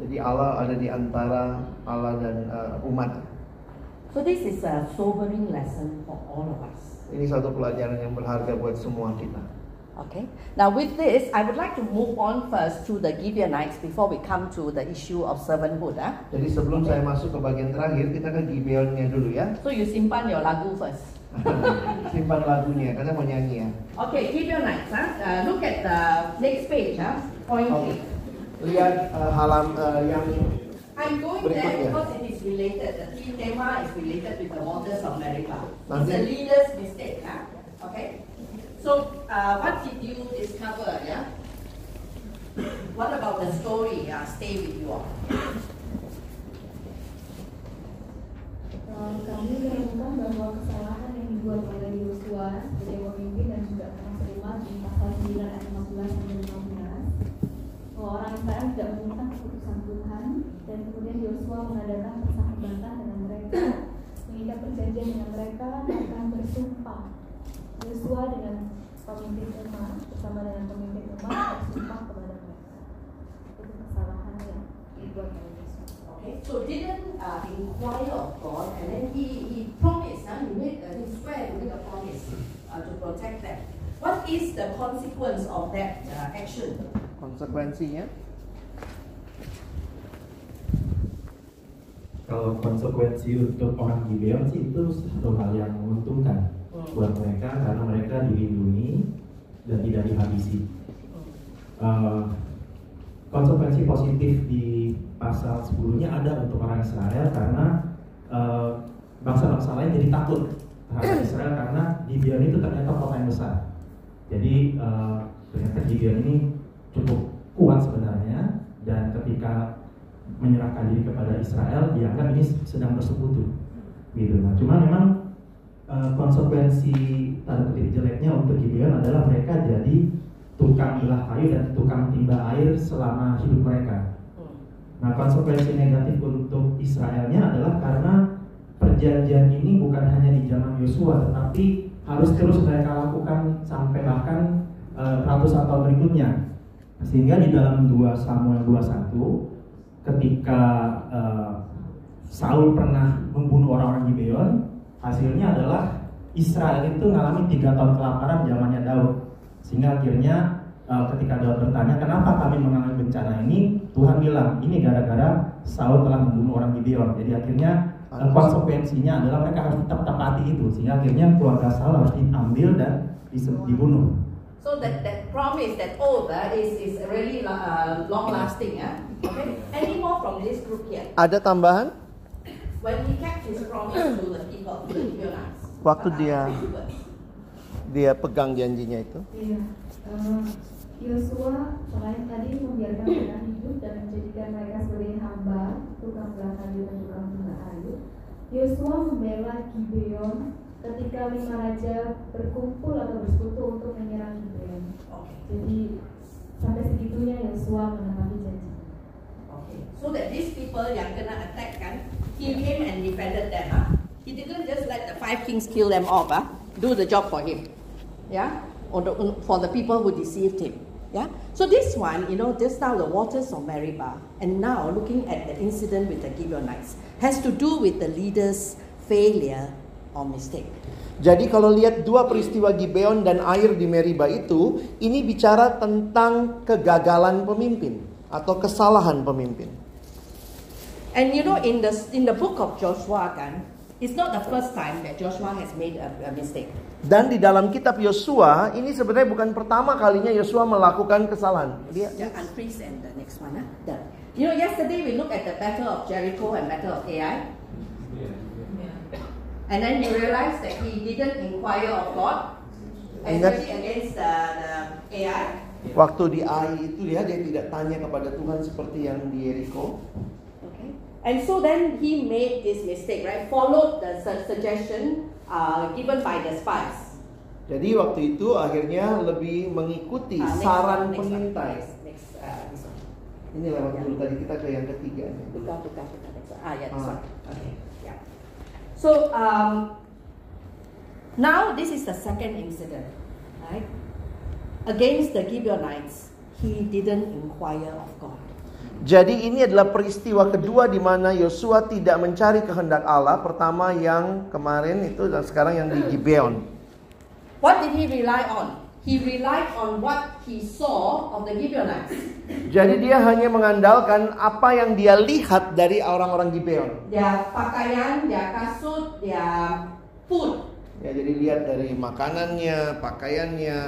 Jadi Allah ada di antara Allah dan uh, umat. So this is a sobering lesson for all of us. Ini satu pelajaran yang berharga buat semua kita. Okay. Now with this, I would like to move on first to the Gibeonites before we come to the issue of servanthood. ah. Jadi sebelum saya masuk ke bagian terakhir, kita ke Gibeonnya dulu ya. So you simpan your lagu first. Simpan lagunya, karena mau nyanyi ya. Okay, Gibeonites. ah. Uh, look at the next page. ah. Point Oke. three. Lihat uh, halam uh, yang I'm going there because it is related. The theme tema is related with the waters of America. It's a leader's mistake. Huh? Okay. So, uh, what did you discover? Yeah. What about the story? Uh, stay with you all. Eh, kami menemukan bahwa kesalahan yang dibuat oleh Yosua sebagai pemimpin dan juga termasuk umat di pasal 9 ayat 15 sampai 15 bahwa orang Israel tidak meminta keputusan Tuhan dan kemudian Yosua mengadakan persahabatan dengan mereka mengikat perjanjian dengan mereka bahkan bersumpah Yosua dengan pemimpin umat bersama dengan pemimpin umat bersumpah kepada mereka itu kesalahan yang dibuat oleh Yosua Okay. So didn't uh, inquire of God, and then he, he promised. Huh? He made uh, he swear to make a promise uh, to protect them. What is the consequence of that uh, action? konsekuensinya. Kalau konsekuensi untuk orang Gibeon sih itu satu hal yang menguntungkan buat mereka karena mereka dilindungi dan tidak dihabisi. Eh, konsekuensi positif di pasal 10-nya ada untuk orang Israel karena eh, bangsa-bangsa lain jadi takut terhadap Israel karena Gibeon itu ternyata kota yang besar. Jadi eh, ternyata Gibeon ini cukup kuat sebenarnya dan ketika menyerahkan diri kepada Israel dianggap ini sedang bersekutu gitu. Nah, cuma memang eh, konsekuensi tanda kutip jeleknya untuk Gideon adalah mereka jadi tukang belah kayu dan tukang timba air selama hidup mereka. Nah, konsekuensi negatif untuk Israelnya adalah karena perjanjian ini bukan hanya di zaman Yosua, tetapi harus terus mereka lakukan sampai bahkan uh, ratusan tahun berikutnya. Sehingga di dalam 2 Samuel 21 ketika uh, Saul pernah membunuh orang-orang Gibeon, hasilnya adalah Israel itu mengalami tiga tahun kelaparan zamannya Daud. Sehingga akhirnya uh, ketika Daud bertanya kenapa kami mengalami bencana ini, Tuhan bilang ini gara-gara Saul telah membunuh orang Gibeon. Jadi akhirnya uh, konsekuensinya adalah mereka harus tetap tepati itu. Sehingga akhirnya keluarga Saul harus diambil dan dibunuh. So that, that promise, that oath uh, is, is really uh, long lasting. Uh? Okay? Any more from this group here? Ada tambahan? Waktu dia dia pegang janjinya itu. Iya. Eh, Yosua selain tadi membiarkan mereka hidup dan menjadikan mereka sebagai hamba, tukang belah kayu dan tukang belah air. Yosua membela Gibeon ketika lima raja berkumpul atau bersekutu untuk menyerang Gibeon. Okay. Jadi sampai segitunya Yosua menepati janji. Okay. So that these people yang kena attack kan, he came and defended them. Huh? He didn't just let the five kings kill them off. Huh? Do the job for him. Yeah? Or the, for the people who deceived him. Yeah? So this one, you know, just now the waters of Meribah, and now looking at the incident with the Gibeonites, has to do with the leader's failure or mistake. Jadi kalau lihat dua peristiwa Gibeon dan air di Meriba itu, ini bicara tentang kegagalan pemimpin atau kesalahan pemimpin. And you know, in the in the book of Joshua, kan, it's not the first time that Joshua has made a, a mistake. Dan di dalam kitab Yosua, ini sebenarnya bukan pertama kalinya Yosua melakukan kesalahan. Dia Yeah, and the next one. Huh? The, you know, yesterday we looked at the battle of Jericho and battle of Ai, and then you realize that he didn't inquire of God, especially against the, the Ai. waktu di Ai itu dia dia tidak tanya kepada Tuhan seperti yang di Yeriko. And so then he made this mistake, right? Followed the su- suggestion uh, given by the spies. Jadi waktu itu akhirnya lebih mengikuti Uh, next saran next pengintai. Next, next, uh, this one. Ini lewat dulu tadi kita ke yang ketiga. Tukar, tukar, tukar. Ah, yeah, this Ah. one. Okay, yeah. So um, now this is the second incident, right? Against the Gibeonites, he didn't inquire of God. Jadi ini adalah peristiwa kedua di mana Yosua tidak mencari kehendak Allah. Pertama yang kemarin itu dan sekarang yang di Gibeon. What did he rely on? He relied on what he saw of the Gibeonites. Jadi dia hanya mengandalkan apa yang dia lihat dari orang-orang Gibeon. Their pakaian, their kasut, their food. Ya, jadi lihat dari makanannya, pakaiannya,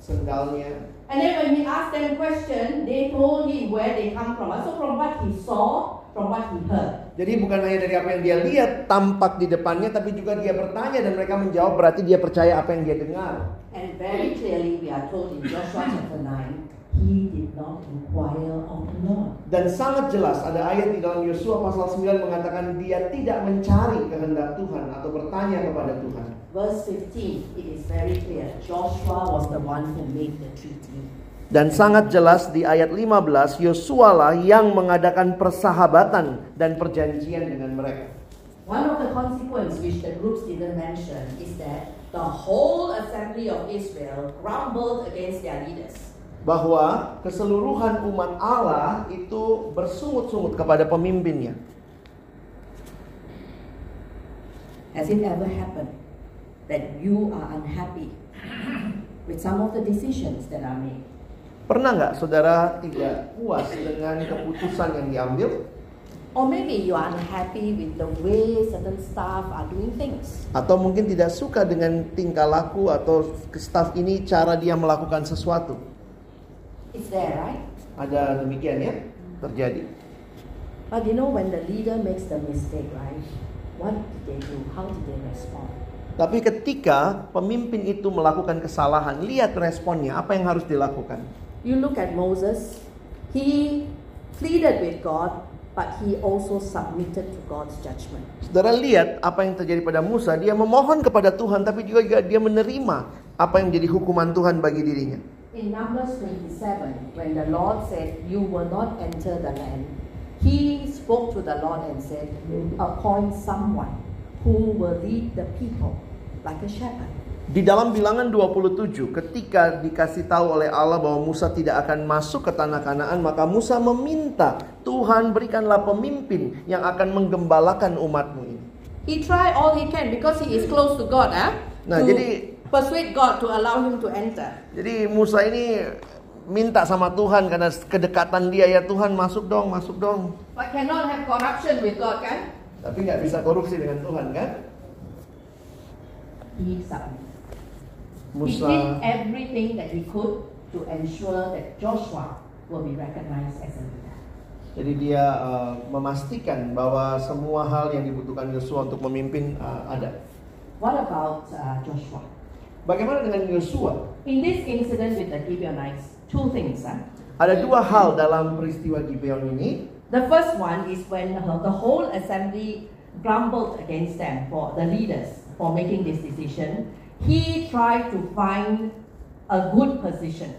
sendalnya. And then when he asked them question, they told him where they come from. So from what he saw, from what he heard. Jadi bukan hanya dari apa yang dia lihat tampak di depannya, tapi juga dia bertanya dan mereka menjawab. Berarti dia percaya apa yang dia dengar. And very clearly we are told in Joshua chapter 9, he did not inquire of the Lord. Dan sangat jelas ada ayat di dalam Yosua pasal 9 mengatakan dia tidak mencari kehendak Tuhan atau bertanya kepada Tuhan. Verse 15, it is very clear. Joshua was the one who made the treaty. Dan sangat jelas di ayat 15 Yosua lah yang mengadakan persahabatan dan perjanjian dengan mereka. One of the consequences which the groups didn't mention is that the whole assembly of Israel grumbled against their leaders. Bahwa keseluruhan umat Allah itu bersungut-sungut kepada pemimpinnya. Has it ever happened that you are unhappy with some of the decisions that are made? Pernah nggak saudara tidak puas dengan keputusan yang diambil? Or maybe you are unhappy with the way certain staff are doing things. Atau mungkin tidak suka dengan tingkah laku atau staf ini cara dia melakukan sesuatu. It's there, right? Ada demikian ya terjadi. But you know, when the leader makes the mistake, right? What did they do? How did they respond? Tapi ketika pemimpin itu melakukan kesalahan, lihat responnya, apa yang harus dilakukan. You look at Moses, he pleaded with God, but he also submitted to God's judgment. Saudara lihat apa yang terjadi pada Musa, dia memohon kepada Tuhan tapi juga dia menerima apa yang menjadi hukuman Tuhan bagi dirinya. In Numbers 27, when the Lord said, You will not enter the land, he spoke to the Lord and said, Appoint someone who will lead the people like a shepherd. Di dalam bilangan 27, ketika dikasih tahu oleh Allah bahwa Musa tidak akan masuk ke tanah Kanaan, maka Musa meminta, Tuhan berikanlah pemimpin yang akan menggembalakan umatmu ini. He tried all he can because he is close to God, eh? Nah, to jadi- persuade God to allow him to enter. Jadi Musa ini minta sama Tuhan karena kedekatan dia ya Tuhan masuk dong, masuk dong. But cannot have corruption with God, kan? Tapi nggak bisa korupsi dengan Tuhan kan? He submitted. He Musa did everything that he could to ensure that Joshua will be recognized as a leader. Jadi dia uh, memastikan bahwa semua hal yang dibutuhkan Yosua untuk memimpin uh, ada. What about uh, Joshua? Bagaimana dengan Yosua? In this incident with the Gibeonites, two things. Huh? Ada dua hal dalam peristiwa Gibeon ini. The first one is when the the whole assembly grumbled against them for the leaders for making this decision. He tried to find a good position.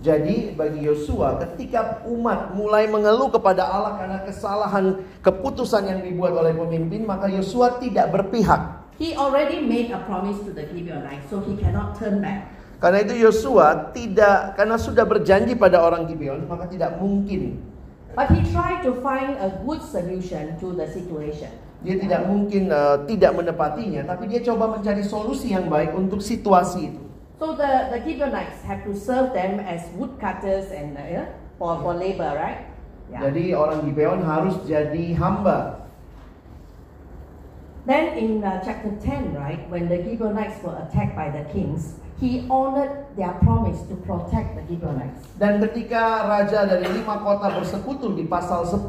Jadi bagi Yosua ketika umat mulai mengeluh kepada Allah karena kesalahan keputusan yang dibuat oleh pemimpin, maka Yosua tidak berpihak. He already made a promise to the Gibeonites, so he cannot turn back. Karena itu Yosua tidak karena sudah berjanji pada orang Gibeon, maka tidak mungkin But he tried to find a good solution to the situation. dia tidak mungkin eh, tidak menepatinya, tapi dia coba mencari solusi yang baik untuk situasi itu. So the, the Gibeonites have to serve them as woodcutters and uh, for, for labor, right? Yeah. Jadi orang Gibeon harus jadi hamba. Then in uh, chapter 10, right, when the Gibeonites were attacked by the kings, he honored their promise to protect the Gibeonites. Dan ketika raja dari lima kota bersekutu di pasal 10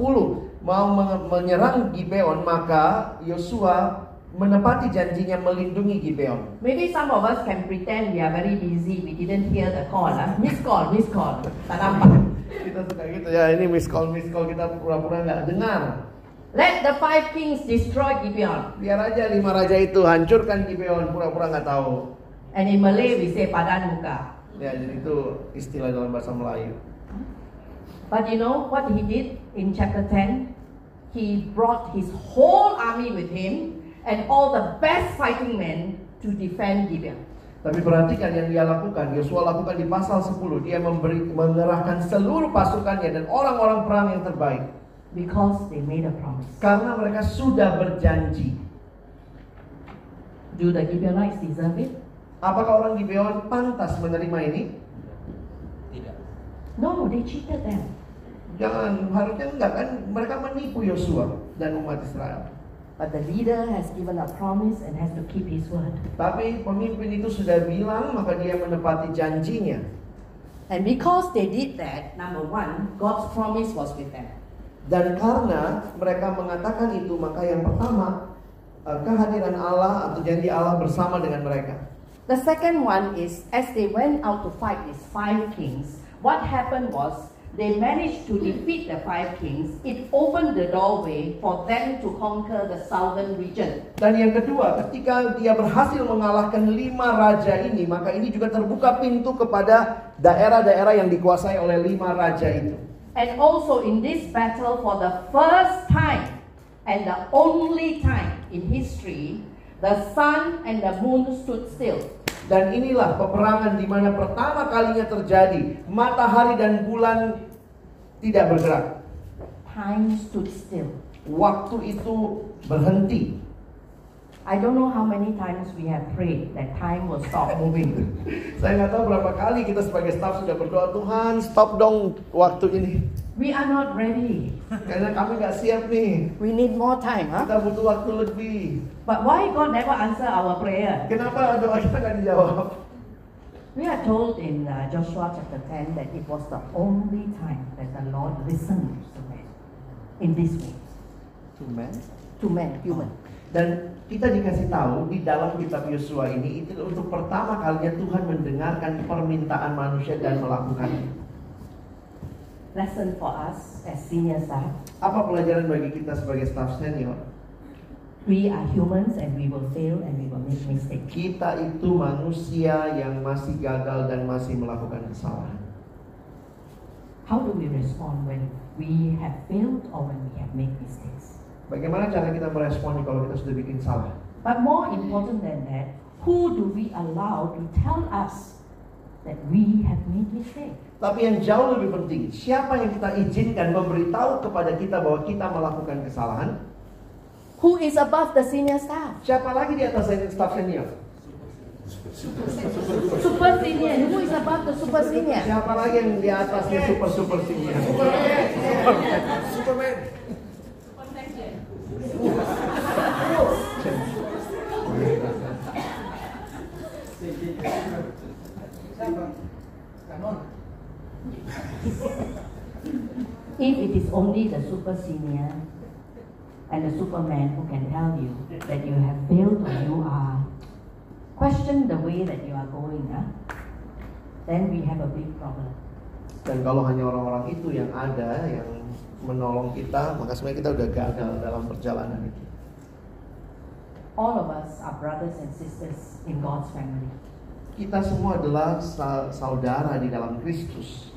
mau men- menyerang Gibeon, maka Yosua menepati janjinya melindungi Gibeon. Maybe some of us can pretend we are very busy, we didn't hear the call. Huh? Miss call, miss call. Tak nampak. Kita suka gitu ya, ini miss call miss call kita pura-pura nggak dengar. Let the five kings destroy Gibeon. Biar aja lima raja itu hancurkan Gibeon, pura-pura nggak tahu. And in Malay we say padan muka. Ya, jadi itu istilah dalam bahasa Melayu. But you know what he did in chapter 10? He brought his whole army with him and all the best fighting men to defend Gibeon. Tapi perhatikan yang dia lakukan, Yosua lakukan di pasal 10. Dia memberi mengerahkan seluruh pasukannya dan orang-orang perang yang terbaik. Because they made a promise. Karena mereka sudah berjanji. Do the Gibeonites deserve it? Apakah orang Gibeon pantas menerima ini? No, they cheated them. Jangan, harusnya enggak kan? Mereka menipu Yosua dan umat Israel. But the leader has given a promise and has to keep his word. Tapi pemimpin itu sudah bilang, maka dia menepati janjinya. And because they did that, number one, God's promise was with them. Dan karena mereka mengatakan itu, maka yang pertama, eh, kehadiran Allah atau janji Allah bersama dengan mereka. The second one is as they went out to fight these five kings, what happened was they managed to defeat the five kings. It opened the doorway for them to conquer the southern region. Dan yang kedua, ketika dia berhasil mengalahkan lima raja ini, maka ini juga terbuka pintu kepada daerah-daerah yang dikuasai oleh lima raja itu. And also in this battle, for the first time and the only time in history, the sun and the moon stood still. Dan inilah peperangan di mana pertama kalinya terjadi, matahari dan bulan tidak bergerak. Time stood still. Waktu itu berhenti. I don't know how many times we have prayed that time will stop moving. Saya nggak tahu berapa kali kita sebagai staff sudah berdoa, Tuhan stop dong waktu ini. We are not ready. Karena kami nggak siap nih. We need more time, huh? Kita butuh waktu lebih. But why God never answer our prayer? Kenapa doa kita nggak dijawab? We are told in uh, Joshua chapter 10 that it was the only time that the Lord listened to men in this way, Tumen. to men, human. Dan kita dikasih tahu di dalam kitab Yosua ini itu untuk pertama kalinya Tuhan mendengarkan permintaan manusia dan melakukannya. Lesson for us as senior staff. Apa pelajaran bagi kita sebagai staff senior? We are humans and we will fail and we will make mistakes. Kita itu manusia yang masih gagal dan masih melakukan kesalahan. How do we respond when we have failed or when we have made mistakes? Bagaimana cara kita merespon kalau kita sudah bikin salah? But more important than that, who do we allow to tell us that we have made mistakes? Tapi yang jauh lebih penting, siapa yang kita izinkan memberitahu kepada kita bahwa kita melakukan kesalahan? Who is above the senior staff? Siapa lagi di atas senior- staff senior? Super senior. Who is above the super senior? Siapa lagi yang di atasnya super super senior? If it is only the super senior and the superman who can tell you that you have failed or you are question the way that you are going, huh? then we have a big problem. Dan kalau hanya orang-orang itu yang ada yang menolong kita, maka sebenarnya kita udah gagal dalam perjalanan itu. All of us are brothers and sisters in God's family. Kita semua adalah sa- saudara di dalam Kristus.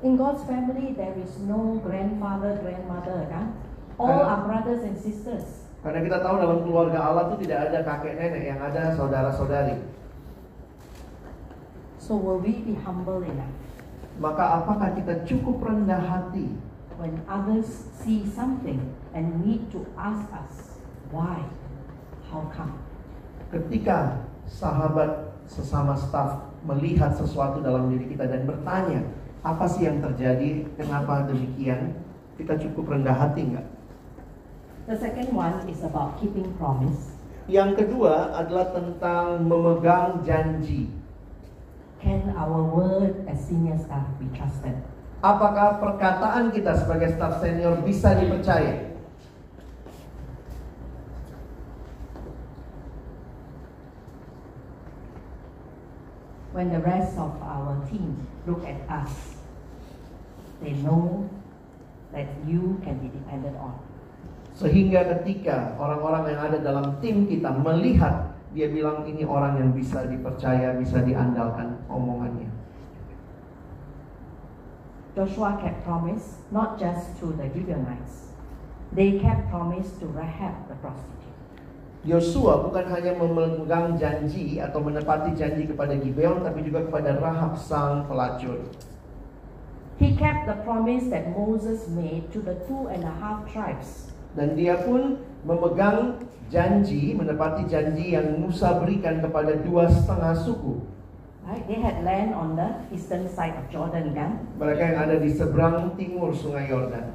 In God's family, there is no grandfather, grandmother, kan? All are brothers and sisters. Karena kita tahu dalam keluarga Allah itu tidak ada kakek nenek, yang ada saudara-saudari. So will we be humble enough Maka apakah kita cukup rendah hati when others see something and need to ask us why, how come? ketika sahabat sesama staf melihat sesuatu dalam diri kita dan bertanya, apa sih yang terjadi, kenapa demikian? Kita cukup rendah hati nggak? The second one is about keeping promise. Yang kedua adalah tentang memegang janji. Can our word as senior staff be trusted? Apakah perkataan kita sebagai staf senior bisa dipercaya? When the rest of our team look at us, they know that you can be depended on. Sehingga ketika orang-orang yang ada dalam tim kita melihat, dia bilang ini orang yang bisa dipercaya, bisa diandalkan omongannya. Joshua kept promise not just to the Gibeonites, they kept promise to Rahab the prostitute. Yosua bukan hanya memegang janji atau menepati janji kepada Gibeon, tapi juga kepada Rahab sang pelacur. He kept the promise that Moses made to the two and a half tribes. Dan dia pun memegang janji, menepati janji yang Musa berikan kepada dua setengah suku. Right? They had land on the eastern side of Jordan, kan? Mereka yang ada di seberang timur sungai Yordan.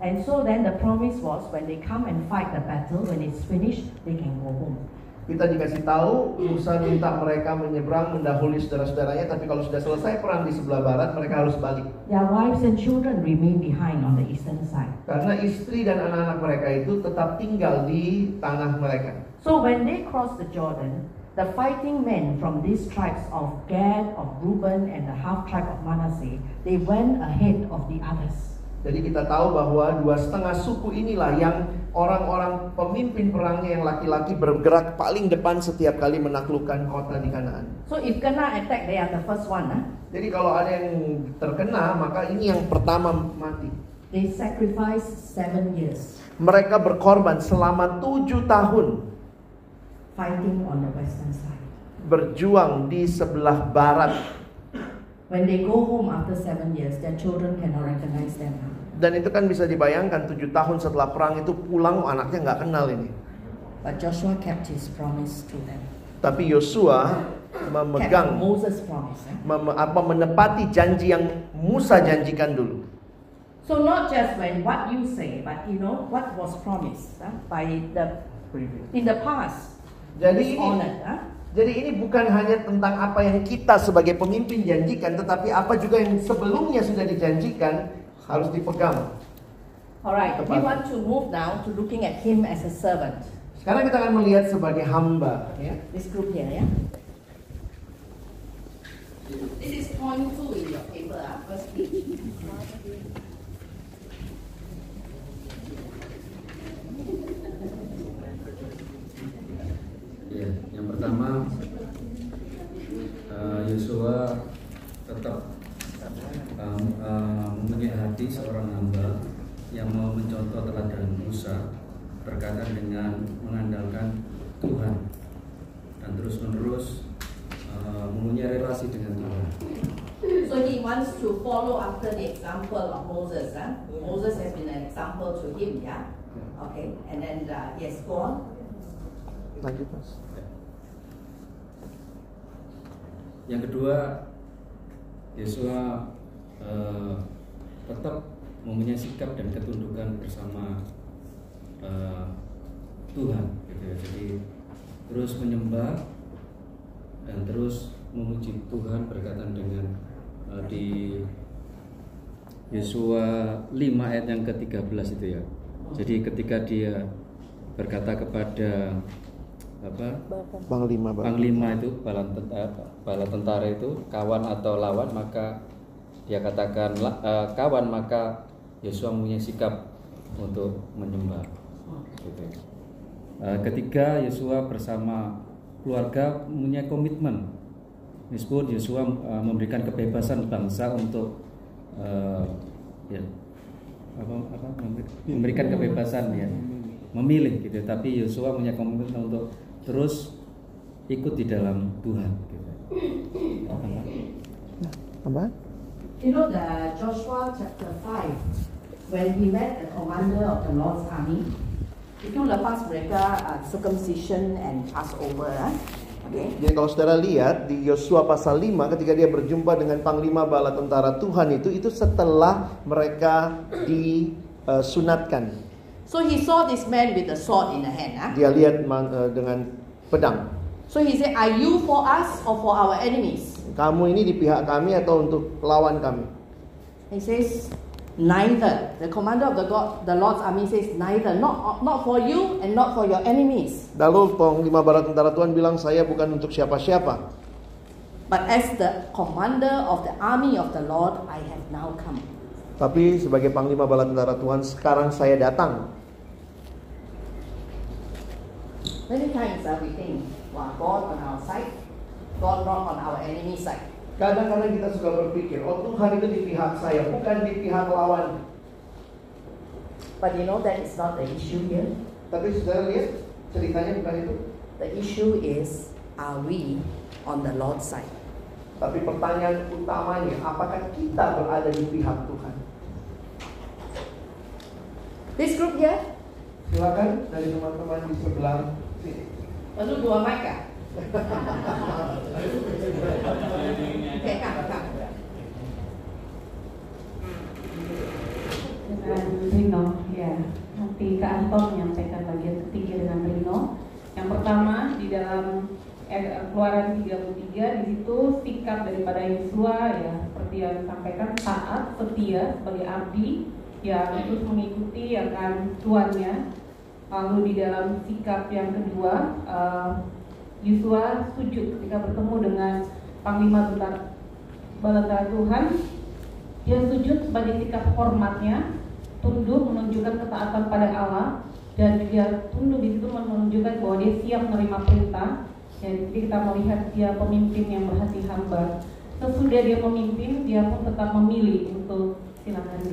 And so then the promise was when they come and fight the battle, when it's finished, they can go home. Kita dikasih tahu Musa minta mereka menyeberang mendahului saudara-saudaranya, tapi kalau sudah selesai perang di sebelah barat, mereka harus balik. Their wives and children remain behind on the eastern side. Karena istri dan anak-anak mereka itu tetap tinggal di tanah mereka. So when they crossed the Jordan, the fighting men from these tribes of Gad, of Reuben, and the half tribe of Manasseh, they went ahead of the others. Jadi kita tahu bahwa dua setengah suku inilah yang orang-orang pemimpin perangnya yang laki-laki bergerak paling depan setiap kali menaklukkan kota di Kanaan. So if kena attack, they are the first one. Huh? Jadi kalau ada yang terkena, maka ini yang pertama mati. They sacrificed seven years Mereka berkorban selama tujuh tahun fighting on the western side. berjuang di sebelah barat. When they go home after seven years, their children cannot recognize them. Dan itu kan bisa dibayangkan tujuh tahun setelah perang itu pulang oh, anaknya nggak kenal ini. But Joshua kept his promise to them. Tapi Yosua memegang Moses' promise. huh? mem- apa menepati janji yang Musa janjikan dulu. So not just when what you say, but you know what was promised huh, by the in the past. Jadi ini honored. Huh? Jadi ini bukan hanya tentang apa yang kita sebagai pemimpin janjikan, tetapi apa juga yang sebelumnya sudah dijanjikan harus dipegang. Alright, we want to move now to looking at him as a servant. Sekarang kita akan melihat sebagai hamba, Yeah. This group here, ya. This is point two in your paper, ah, first yeah. yang pertama eh, Yosua uh, tetap um, mempunyai hati seorang hamba yang mau mencontoh teladan Musa berkaitan dengan mengandalkan Tuhan dan terus menerus uh, mempunyai relasi dengan Tuhan. So he wants to follow after the example of Moses. Huh? Moses has been an example to him, yeah? Okay, and then, uh, yes, go on. Lanjut mas. Yang kedua, Yosua uh, tetap mempunyai sikap dan ketundukan bersama uh, Tuhan, gitu ya. Jadi terus menyembah dan terus memuji Tuhan berkaitan dengan uh, di Yosua 5 ayat yang ke-13 itu ya. Jadi ketika dia berkata kepada apa Panglima Bang. panglima itu bala tentara, bala tentara itu kawan atau lawan maka dia katakan "La- eh, kawan maka Yosua mempunyai sikap untuk menyembah gitu. Eh, ketiga Yosua bersama keluarga mempunyai komitmen meskipun Yosua eh, memberikan kebebasan bangsa untuk eh, ya apa, apa memberi- memberikan kebebasan ya memilih gitu tapi Yosua punya komitmen untuk terus ikut di dalam Tuhan gitu. Apa? Apa? You know the Joshua chapter 5 when he met the commander of the Lord's army itu lepas mereka uh, circumcision and Passover ah. Okay. Jadi kalau saudara lihat di Yosua pasal 5 ketika dia berjumpa dengan panglima bala tentara Tuhan itu itu setelah mereka disunatkan. So he saw this man with a sword in the hand ah. Dia lihat man- eh, dengan pedang. So he said are you for us or for our enemies Kamu ini di pihak kami atau untuk lawan kami? He says neither the commander of the God the Lord's army says neither not not for you and not for your enemies Lalu panglima bala tentara Tuhan bilang saya bukan untuk siapa-siapa. but as the commander of the army of the Lord I have now come Tapi sebagai panglima bala tentara Tuhan sekarang saya datang. Many times uh, we think, wow, God on our side, God not on our enemy side. Kadang-kadang kita suka berpikir, oh Tuhan itu di pihak saya, bukan di pihak lawan. But you know that is not the issue here. Tapi saudara lihat ceritanya bukan itu. The issue is, are we on the Lord's side? Tapi pertanyaan utamanya, apakah kita berada di pihak Tuhan? This group here, Silakan dari teman-teman di sebelah sini. lalu dua mic ah? Come, come. dengan Rino ya nanti Kak Anton menyampaikan bagian ketiga dengan Rino yang pertama di dalam eh, keluaran 33 di situ sikap daripada Yosua ya seperti yang disampaikan taat setia sebagai abdi yang terus mengikuti akan tuannya lalu di dalam sikap yang kedua eh, Yosua sujud ketika bertemu dengan panglima tentara Tuhan dia sujud sebagai sikap hormatnya, tunduk menunjukkan ketaatan pada Allah dan dia tunduk di situ menunjukkan bahwa dia siap menerima perintah. Jadi kita melihat dia pemimpin yang berhati hamba. Sesudah dia memimpin, dia pun tetap memilih untuk silakan di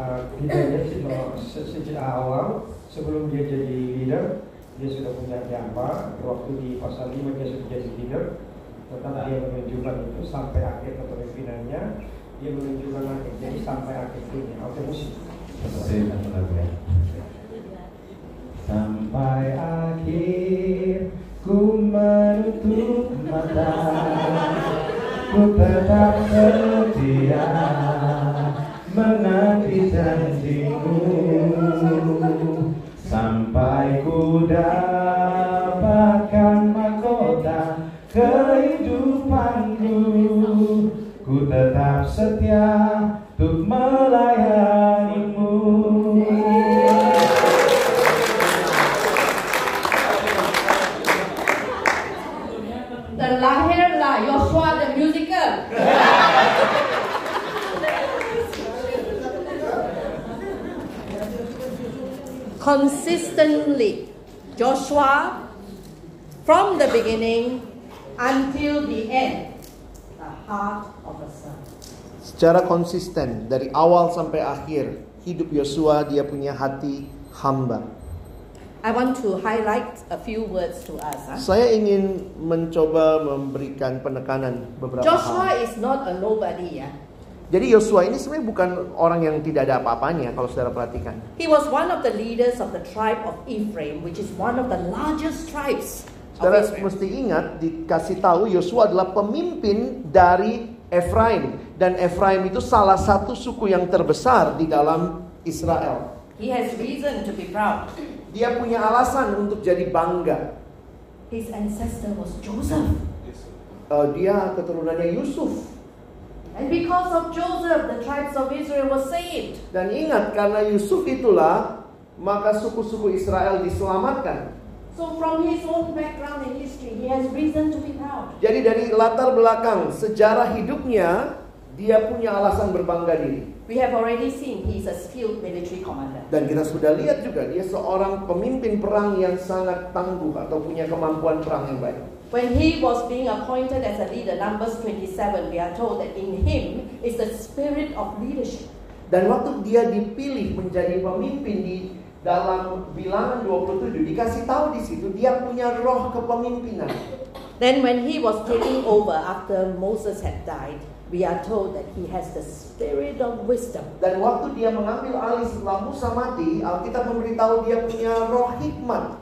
Ya, eh, bahwa se- sejak awal sebelum dia jadi leader, dia sudah punya gambar. Waktu di pasal 5 dia sudah jadi leader, tetap dia menunjukkan itu sampai akhir kepemimpinannya, dia menunjukkan akhir. Jadi sampai akhir dunia. Oke musik. Ya. Sampai akhir ku menutup mata Ku tetap setia menanti janjimu Sampai ku dapatkan mahkota kehidupanku. Ku tetap setia untuk melayanimu Consistently Joshua from the beginning until the end, the heart of a son. Secara konsisten dari awal sampai akhir hidup Yosua dia punya hati hamba. I want to highlight a few words to us. huh? Saya ingin mencoba memberikan penekanan beberapa Joshua hal. is not a nobody. Yeah? Jadi Yosua ini sebenarnya bukan orang yang tidak ada apa-apanya kalau saudara perhatikan. He was one of the leaders of the tribe of Ephraim, which is one of the largest tribes Saudara mesti ingat dikasih tahu Yosua adalah pemimpin dari Efraim dan Efraim itu salah satu suku yang terbesar di dalam Israel. He has reason to be proud. Dia punya alasan untuk jadi bangga. His ancestor was Joseph. Eh, dia keturunannya Yusuf. And because of Joseph, the tribes of Israel were saved. Dan ingat karena Yusuf itulah maka suku-suku Israel diselamatkan. So, from his own background and history, he has reason to be proud. Jadi dari latar belakang sejarah hidupnya dia punya alasan berbangga diri. We have already seen he is a skilled military commander. Dan kita sudah lihat juga dia seorang pemimpin perang yang sangat tangguh atau punya kemampuan perang yang baik. When he was being appointed as a leader, Numbers 27, we are told that in him is the spirit of leadership. Dan waktu dia dipilih menjadi pemimpin di dalam bilangan 27 dikasih tahu di situ dia punya roh kepemimpinan. Then, when he was taking over after Moses had died, we are told that he has the spirit of wisdom. Dan waktu dia mengambil alih setelah Musa mati, Alkitab memberitahu dia punya roh hikmat.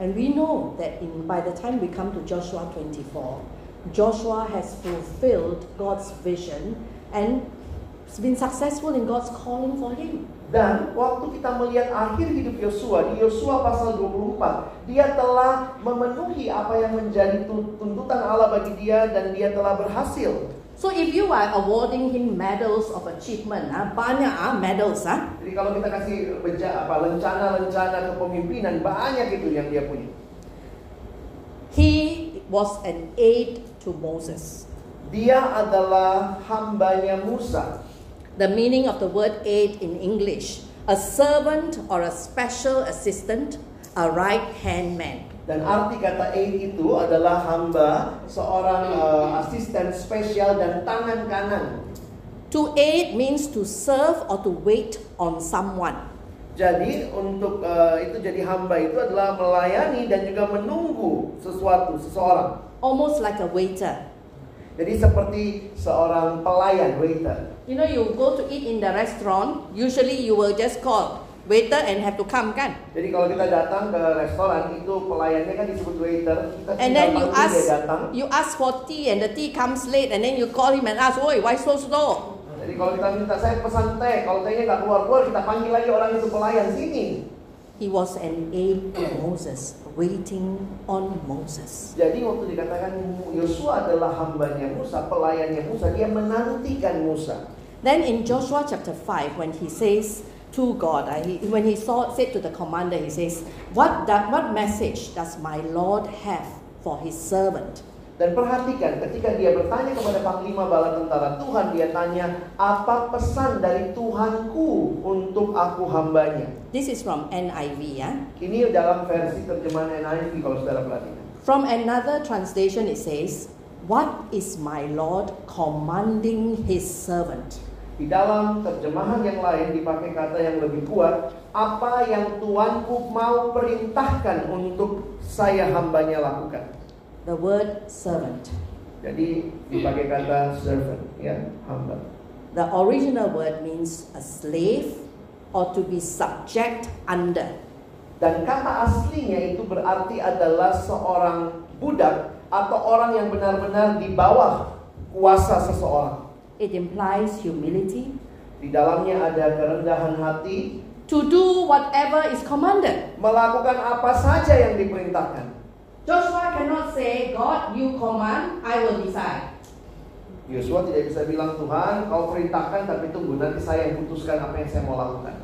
And we know that in, by the time we come to Joshua 24, Joshua has fulfilled God's vision and been successful in God's calling for him. Dan waktu kita melihat akhir hidup Yosua di Yosua pasal 24, dia telah memenuhi apa yang menjadi tu- tuntutan Allah bagi dia dan dia telah berhasil. So if you are awarding him medals of achievement, ah, banyak ah, medals, ah, Jadi kalau kita kasih beja, apa lencana-lencana kepemimpinan banyak itu yang dia punya. he was an aid to Moses. Dia adalah hambanya Musa. The meaning of the word aid in English, a servant or a special assistant, a right hand man. Dan arti kata aid itu adalah hamba, seorang eh, asisten spesial dan tangan kanan. To aid means to serve or to wait on someone. Jadi untuk eh, itu jadi hamba itu adalah melayani dan juga menunggu sesuatu, seseorang. almost like a waiter. Jadi seperti seorang pelayan waiter. You know, you go to eat in the restaurant, usually you will just call waiter and have to come, kan? Jadi kalau kita datang ke restoran itu pelayannya kan disebut waiter. Kita And then you ask, dia datang. you ask for tea and the tea comes late, and then you call him and ask, "Oi, why so slow?" Jadi kalau kita minta saya pesan teh, kalau tehnya nggak keluar keluar kita panggil lagi orang itu pelayan sini. He was an aid to Moses, waiting on Moses. Jadi waktu dikatakan Yosua adalah hambanya Musa, pelayannya Musa, dia menantikan Musa. Then in Joshua chapter 5, when he says to God, uh, he, when he saw, said to the commander, he says, what, that, what message does my Lord have for his servant? Dan perhatikan ketika dia bertanya kepada panglima bala tentara Tuhan, dia tanya, apa pesan dari Tuhanku untuk aku hambanya? This is from NIV, yeah? Ini dalam versi terjemahan NIV kalau saudara perhatikan. From another translation, it says, What is my Lord commanding his servant? Di dalam terjemahan yang lain dipakai kata yang lebih kuat, apa yang Tuanku mau perintahkan untuk saya hambanya lakukan. The word servant. Jadi dipakai kata servant, ya, hamba. The original word means a slave or to be subject under. Dan kata aslinya itu berarti adalah seorang budak atau orang yang benar-benar di bawah kuasa seseorang. It implies humility, Di dalamnya ada kerendahan hati, to do whatever is commanded. melakukan apa saja yang diperintahkan. Joshua cannot say, God, you command, I will decide. Yosua tidak bisa bilang Tuhan, kau perintahkan tapi tunggu nanti saya yang putuskan apa yang saya mau lakukan.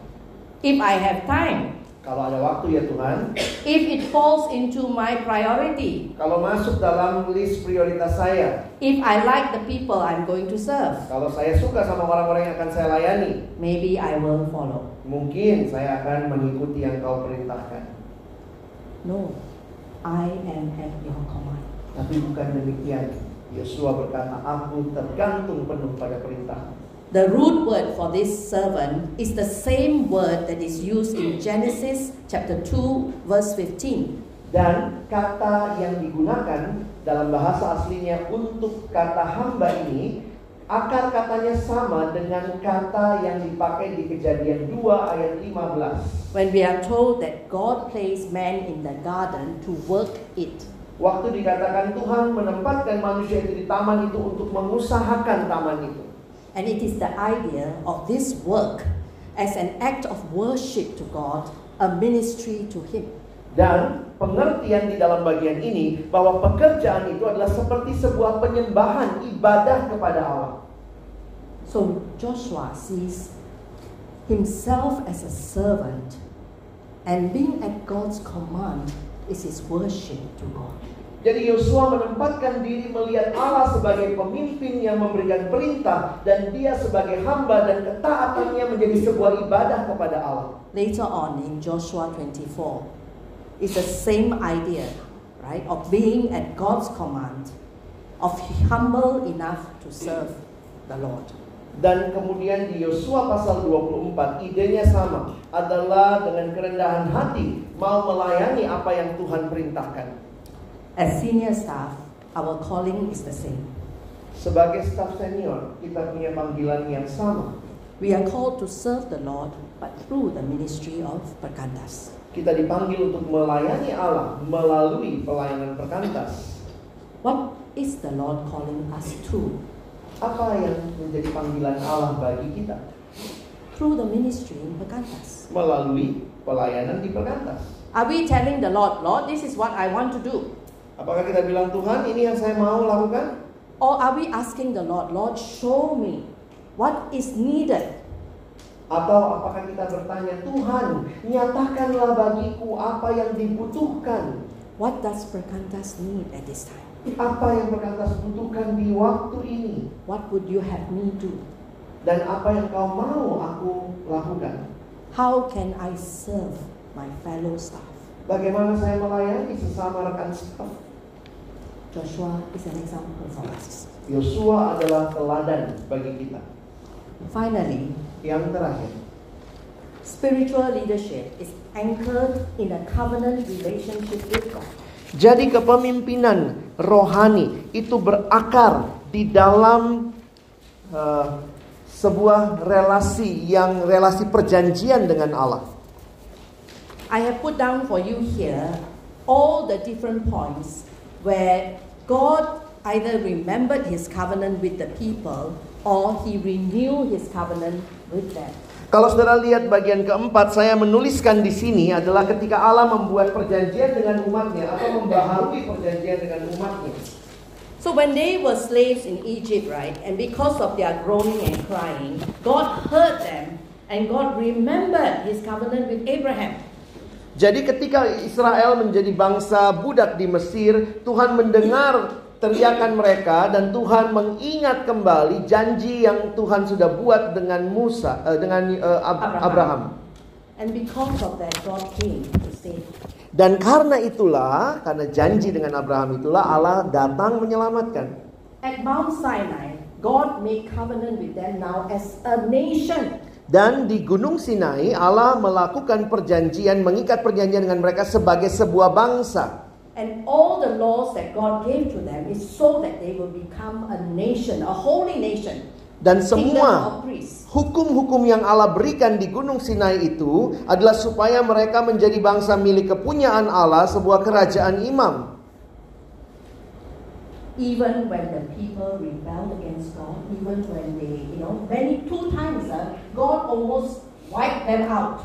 If I have time, Kalau ada waktu ya Tuhan, if it falls into my priority, kalau masuk dalam list prioritas saya, if I like the people I'm going to serve, kalau saya suka sama orang-orang yang akan saya layani, maybe I will follow. mungkin saya akan mengikuti yang kau perintahkan. No, I am at your command. Tapi bukan demikian. Yosua berkata, aku tergantung penuh pada perintah. The root word for this servant is the same word that is used in Genesis chapter 2 verse 15. Dan kata yang digunakan dalam bahasa aslinya untuk kata hamba ini akar katanya sama dengan kata yang dipakai di Kejadian 2 ayat 15. When we are told that God placed man in the garden to work it. Waktu dikatakan Tuhan menempatkan manusia itu di taman itu untuk mengusahakan taman itu. And it is the idea of this work as an act of worship to God, a ministry to Him. Dan pengertian di dalam bagian ini bahwa pekerjaan itu adalah seperti sebuah penyembahan ibadah kepada Allah. So Joshua sees himself as a servant, and being at God's command is his worship to God. Jadi Yosua menempatkan diri melihat Allah sebagai pemimpin yang memberikan perintah dan dia sebagai hamba dan ketaatannya menjadi sebuah ibadah kepada Allah. Later on in Joshua 24, it's the same idea, right, of being at God's command, of humble enough to serve the Lord. Dan kemudian di Yosua pasal 24 idenya sama adalah dengan kerendahan hati mau melayani apa yang Tuhan perintahkan. As senior staff, our calling is the same. Sebagai staf senior, kita punya panggilan yang sama. We are called to serve the Lord, but through the ministry of Perkantas. Kita dipanggil untuk melayani Allah melalui pelayanan perkantas. What is the Lord calling us to? Apa yang menjadi panggilan Allah bagi kita? Through the ministry in Perkantas. Melalui pelayanan di perkantas. Are we telling the Lord, Lord, this is what I want to do? Apakah kita bilang Tuhan ini yang saya mau lakukan? Or are we asking the Lord, Lord, show me what is needed? Atau apakah kita bertanya, Tuhan, nyatakanlah bagiku apa yang dibutuhkan. What does Perkantas need at this time? Apa yang perkantas butuhkan di waktu ini? What would you have me do? Dan apa yang kau mau aku lakukan? How can I serve my fellow staff? Bagaimana saya melayani sesama rekan staf? Joshua is an example for us. Yosua adalah teladan bagi kita. Finally, Yang terakhir, spiritual leadership is anchored in a covenant relationship with God. jadi kepemimpinan rohani itu berakar di dalam uh, sebuah relasi yang relasi perjanjian dengan Allah. I have put down for you here all the different points where God either remembered his covenant with the people or he renewed his covenant with them. Kalau saudara lihat bagian keempat, saya menuliskan di sini adalah ketika Allah membuat perjanjian dengan umatnya atau membaharui perjanjian dengan umatnya. So when they were slaves in Egypt, right, and because of their groaning and crying, God heard them and God remembered his covenant with Abraham. Jadi ketika Israel menjadi bangsa budak di Mesir, Tuhan mendengar teriakan mereka dan Tuhan mengingat kembali janji yang Tuhan sudah buat dengan Musa eh, dengan Ab- Abraham. Abraham. And because of that, God came to save. Dan karena itulah, karena janji dengan Abraham itulah Allah datang menyelamatkan. At Mount Sinai, God made covenant with them now as a nation. Dan di Gunung Sinai Allah melakukan perjanjian, mengikat perjanjian dengan mereka sebagai sebuah bangsa. And all the laws that God gave to them is so that they will become a nation, a holy nation. Dan semua hukum-hukum yang Allah berikan di Gunung Sinai itu adalah supaya mereka menjadi bangsa milik kepunyaan Allah, sebuah kerajaan imam. Even when the people rebelled against God, even when they, you know, many two times, uh, God almost wiped them out.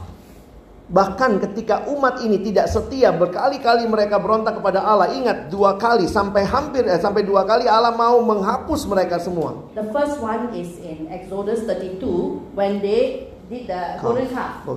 Bahkan ketika umat ini tidak setia, berkali-kali mereka berontak kepada Allah. Ingat dua kali sampai hampir eh, sampai dua kali Allah mau menghapus mereka semua. The first one is in Exodus 32 when they did the golden calf.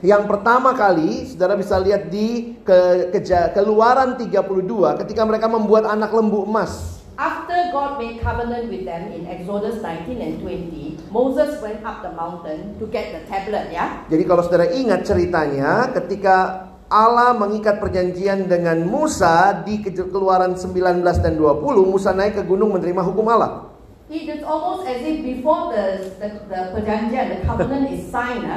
Yang pertama kali, saudara bisa lihat di ke, keja- keluaran 32 ketika mereka membuat anak lembu emas. After God made covenant with them in Exodus 19 and 20, Moses went up the mountain to get the tablet, yeah? Jadi kalau saudara ingat ceritanya, ketika Allah mengikat perjanjian dengan Musa di Ke- keluaran 19 dan 20, Musa naik ke gunung menerima hukum Allah. It is almost as if before the, the, the perjanjian, the covenant is signed,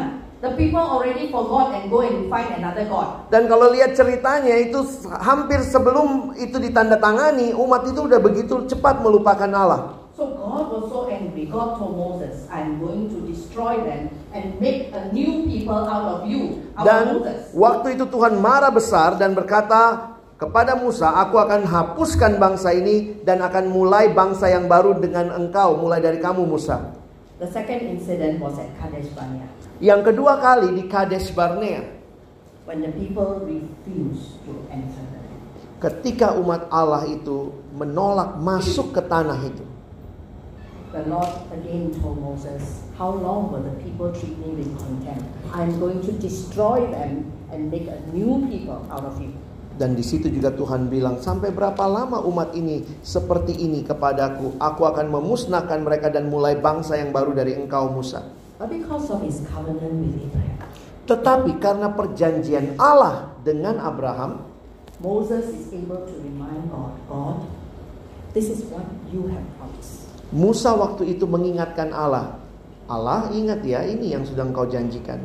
the people already forgot and go and find another God. Dan kalau lihat ceritanya itu hampir sebelum itu ditandatangani, umat itu udah begitu cepat melupakan Allah. So God was so angry. God told Moses, I'm going to destroy them and make a new people out of you, out of Dan Moses. waktu itu Tuhan marah besar dan berkata kepada Musa, "Aku akan hapuskan bangsa ini dan akan mulai bangsa yang baru dengan engkau, mulai dari kamu Musa." The second incident was at Kadesh Barnea, Yang kedua kali di Kadesh Barnea, when the people refused to enter the land. ketika umat Allah itu menolak masuk ke tanah itu. The Lord again told Moses, How long will the people treat me with contempt? I'm going to destroy them and make a new people out of you. Dan di situ juga Tuhan bilang, sampai berapa lama umat ini seperti ini kepadaku? Aku akan memusnahkan mereka dan mulai bangsa yang baru dari engkau Musa. But because of his covenant with Abraham, Tetapi karena perjanjian Allah dengan Abraham, Moses is able to remind God, God, this is what you have promised. Musa waktu itu mengingatkan Allah. Allah ingat ya ini yang sudah engkau janjikan.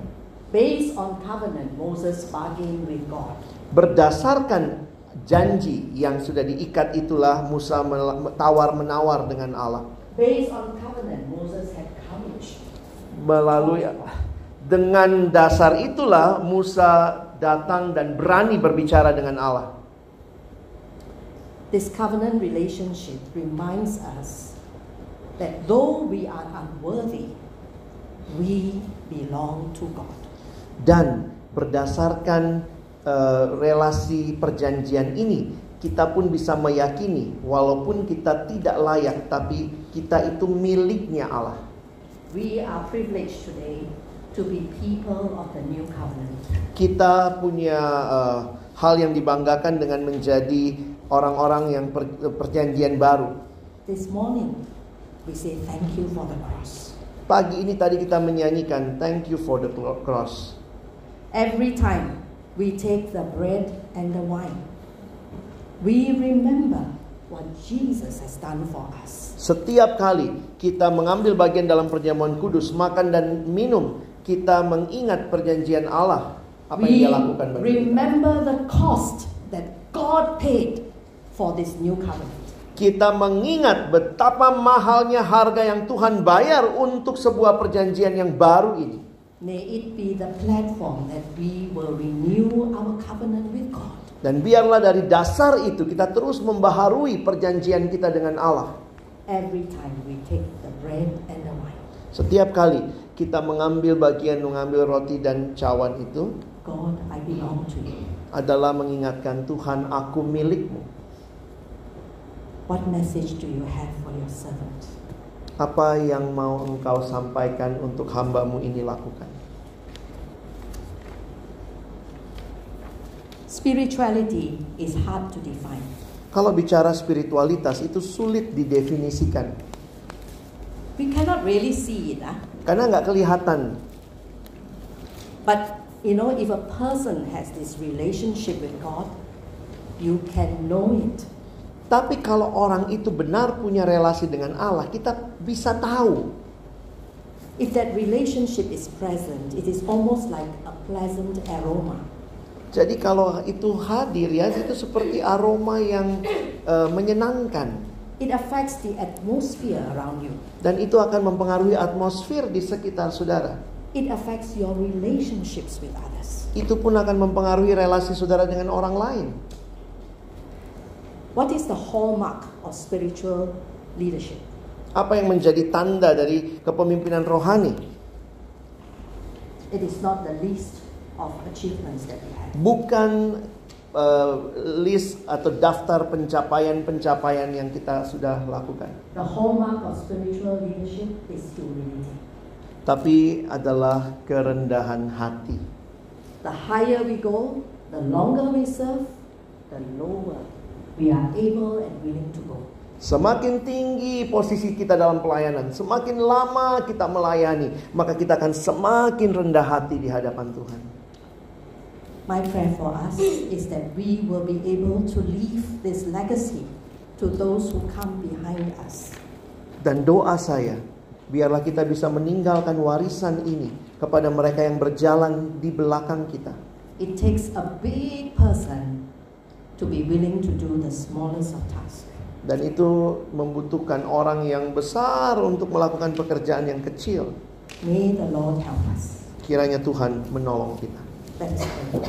Based on covenant, Moses bargained with God. Berdasarkan janji yang sudah diikat itulah Musa tawar menawar dengan Allah. Based on covenant, Moses had courage. Melalui dengan dasar itulah Musa datang dan berani berbicara dengan Allah. This covenant relationship reminds us that though we are unworthy, we belong to God. Dan berdasarkan eh, relasi perjanjian ini, kita pun bisa meyakini walaupun kita tidak layak tapi kita itu miliknya Allah. We are privileged today to be people of the new covenant. Kita punya eh, hal yang dibanggakan dengan menjadi orang-orang yang per- perjanjian baru. This morning, we say thank you for the cross. Pagi ini tadi kita menyanyikan thank you for the cross. Every time we take the bread and the wine, we remember what Jesus has done for us. Setiap kali kita mengambil bagian dalam perjamuan kudus, makan dan minum, kita mengingat perjanjian Allah apa yang dia lakukan bagi kita. remember the cost that God paid for this new covenant. Kita mengingat betapa mahalnya harga yang Tuhan bayar untuk sebuah perjanjian yang baru ini. May it be the platform that we will renew our covenant with God. Dan biarlah dari dasar itu kita terus membaharui perjanjian kita dengan Allah. Every time we take the bread and the wine, Setiap kali kita mengambil bagian mengambil roti dan cawan itu God, I belong to you. adalah mengingatkan Tuhan aku milikmu. What message do you have for your servant? Apa yang mau engkau sampaikan untuk hambamu ini lakukan? Spirituality is hard to define. Kalau bicara spiritualitas itu sulit didefinisikan We cannot really see it, ah. karena nggak kelihatan. but you know, if a person has this relationship with God, you can know it. Tapi kalau orang itu benar punya relasi dengan Allah, kita bisa tahu. If that relationship is present, it is almost like a pleasant aroma. Jadi kalau itu hadir ya, itu seperti aroma yang eh, menyenangkan It affects the atmosphere around you. dan itu akan mempengaruhi atmosfer di sekitar saudara. It affects your relationships with others. Itu pun akan mempengaruhi relasi saudara dengan orang lain. What is the hallmark of spiritual leadership? Apa yang menjadi tanda dari kepemimpinan rohani? It is not the least of achievements that we have. Bukan eh, list atau daftar pencapaian-pencapaian yang kita sudah lakukan. The hallmark of spiritual leadership is humility. Tapi adalah kerendahan hati. The higher we go, the longer we serve, the lower we are able and willing to go. Semakin tinggi posisi kita dalam pelayanan, semakin lama kita melayani, maka kita akan semakin rendah hati di hadapan Tuhan. My prayer for us is that we will be able to leave this legacy to those who come behind us. Dan doa saya, biarlah kita bisa meninggalkan warisan ini kepada mereka yang berjalan di belakang kita. It takes a big person to be willing to do the smallest of tasks. Dan itu membutuhkan orang yang besar untuk melakukan pekerjaan yang kecil. May the Lord help us. Kiranya Tuhan menolong kita.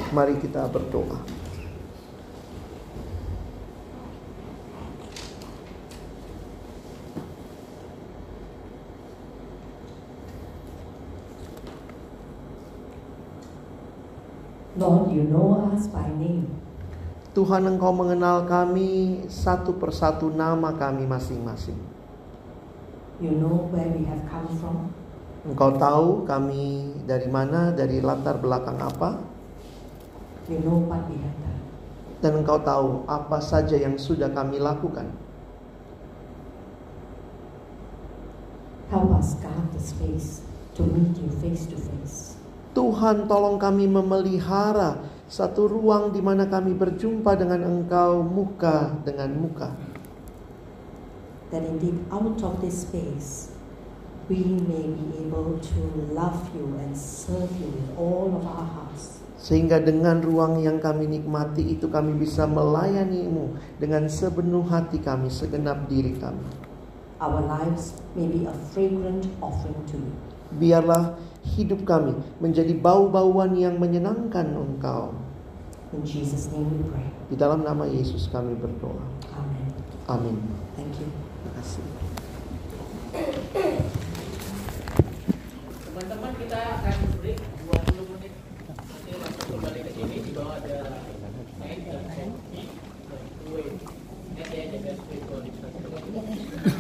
Mari kita berdoa. Lord, you know us by name. Tuhan Engkau mengenal kami satu persatu nama kami masing-masing. You know where we have come from. Engkau tahu kami dari mana, dari latar belakang apa, dan Engkau tahu apa saja yang sudah kami lakukan. Help us the space to meet you face to face. Tuhan tolong kami memelihara satu ruang di mana kami berjumpa dengan Engkau muka dengan muka. That indeed out of this space we may be able to love you and serve you with all of our hearts. Sehingga dengan ruang yang kami nikmati itu kami bisa melayanimu dengan sepenuh hati kami, segenap diri kami. Our lives may be a fragrant offering to you. Biarlah hidup kami menjadi bau-bauan yang menyenangkan Engkau. In Jesus' name we pray. Di dalam nama Yesus kami berdoa. Amen. Amin. Thank you. Terima kasih. Teman-teman kita akan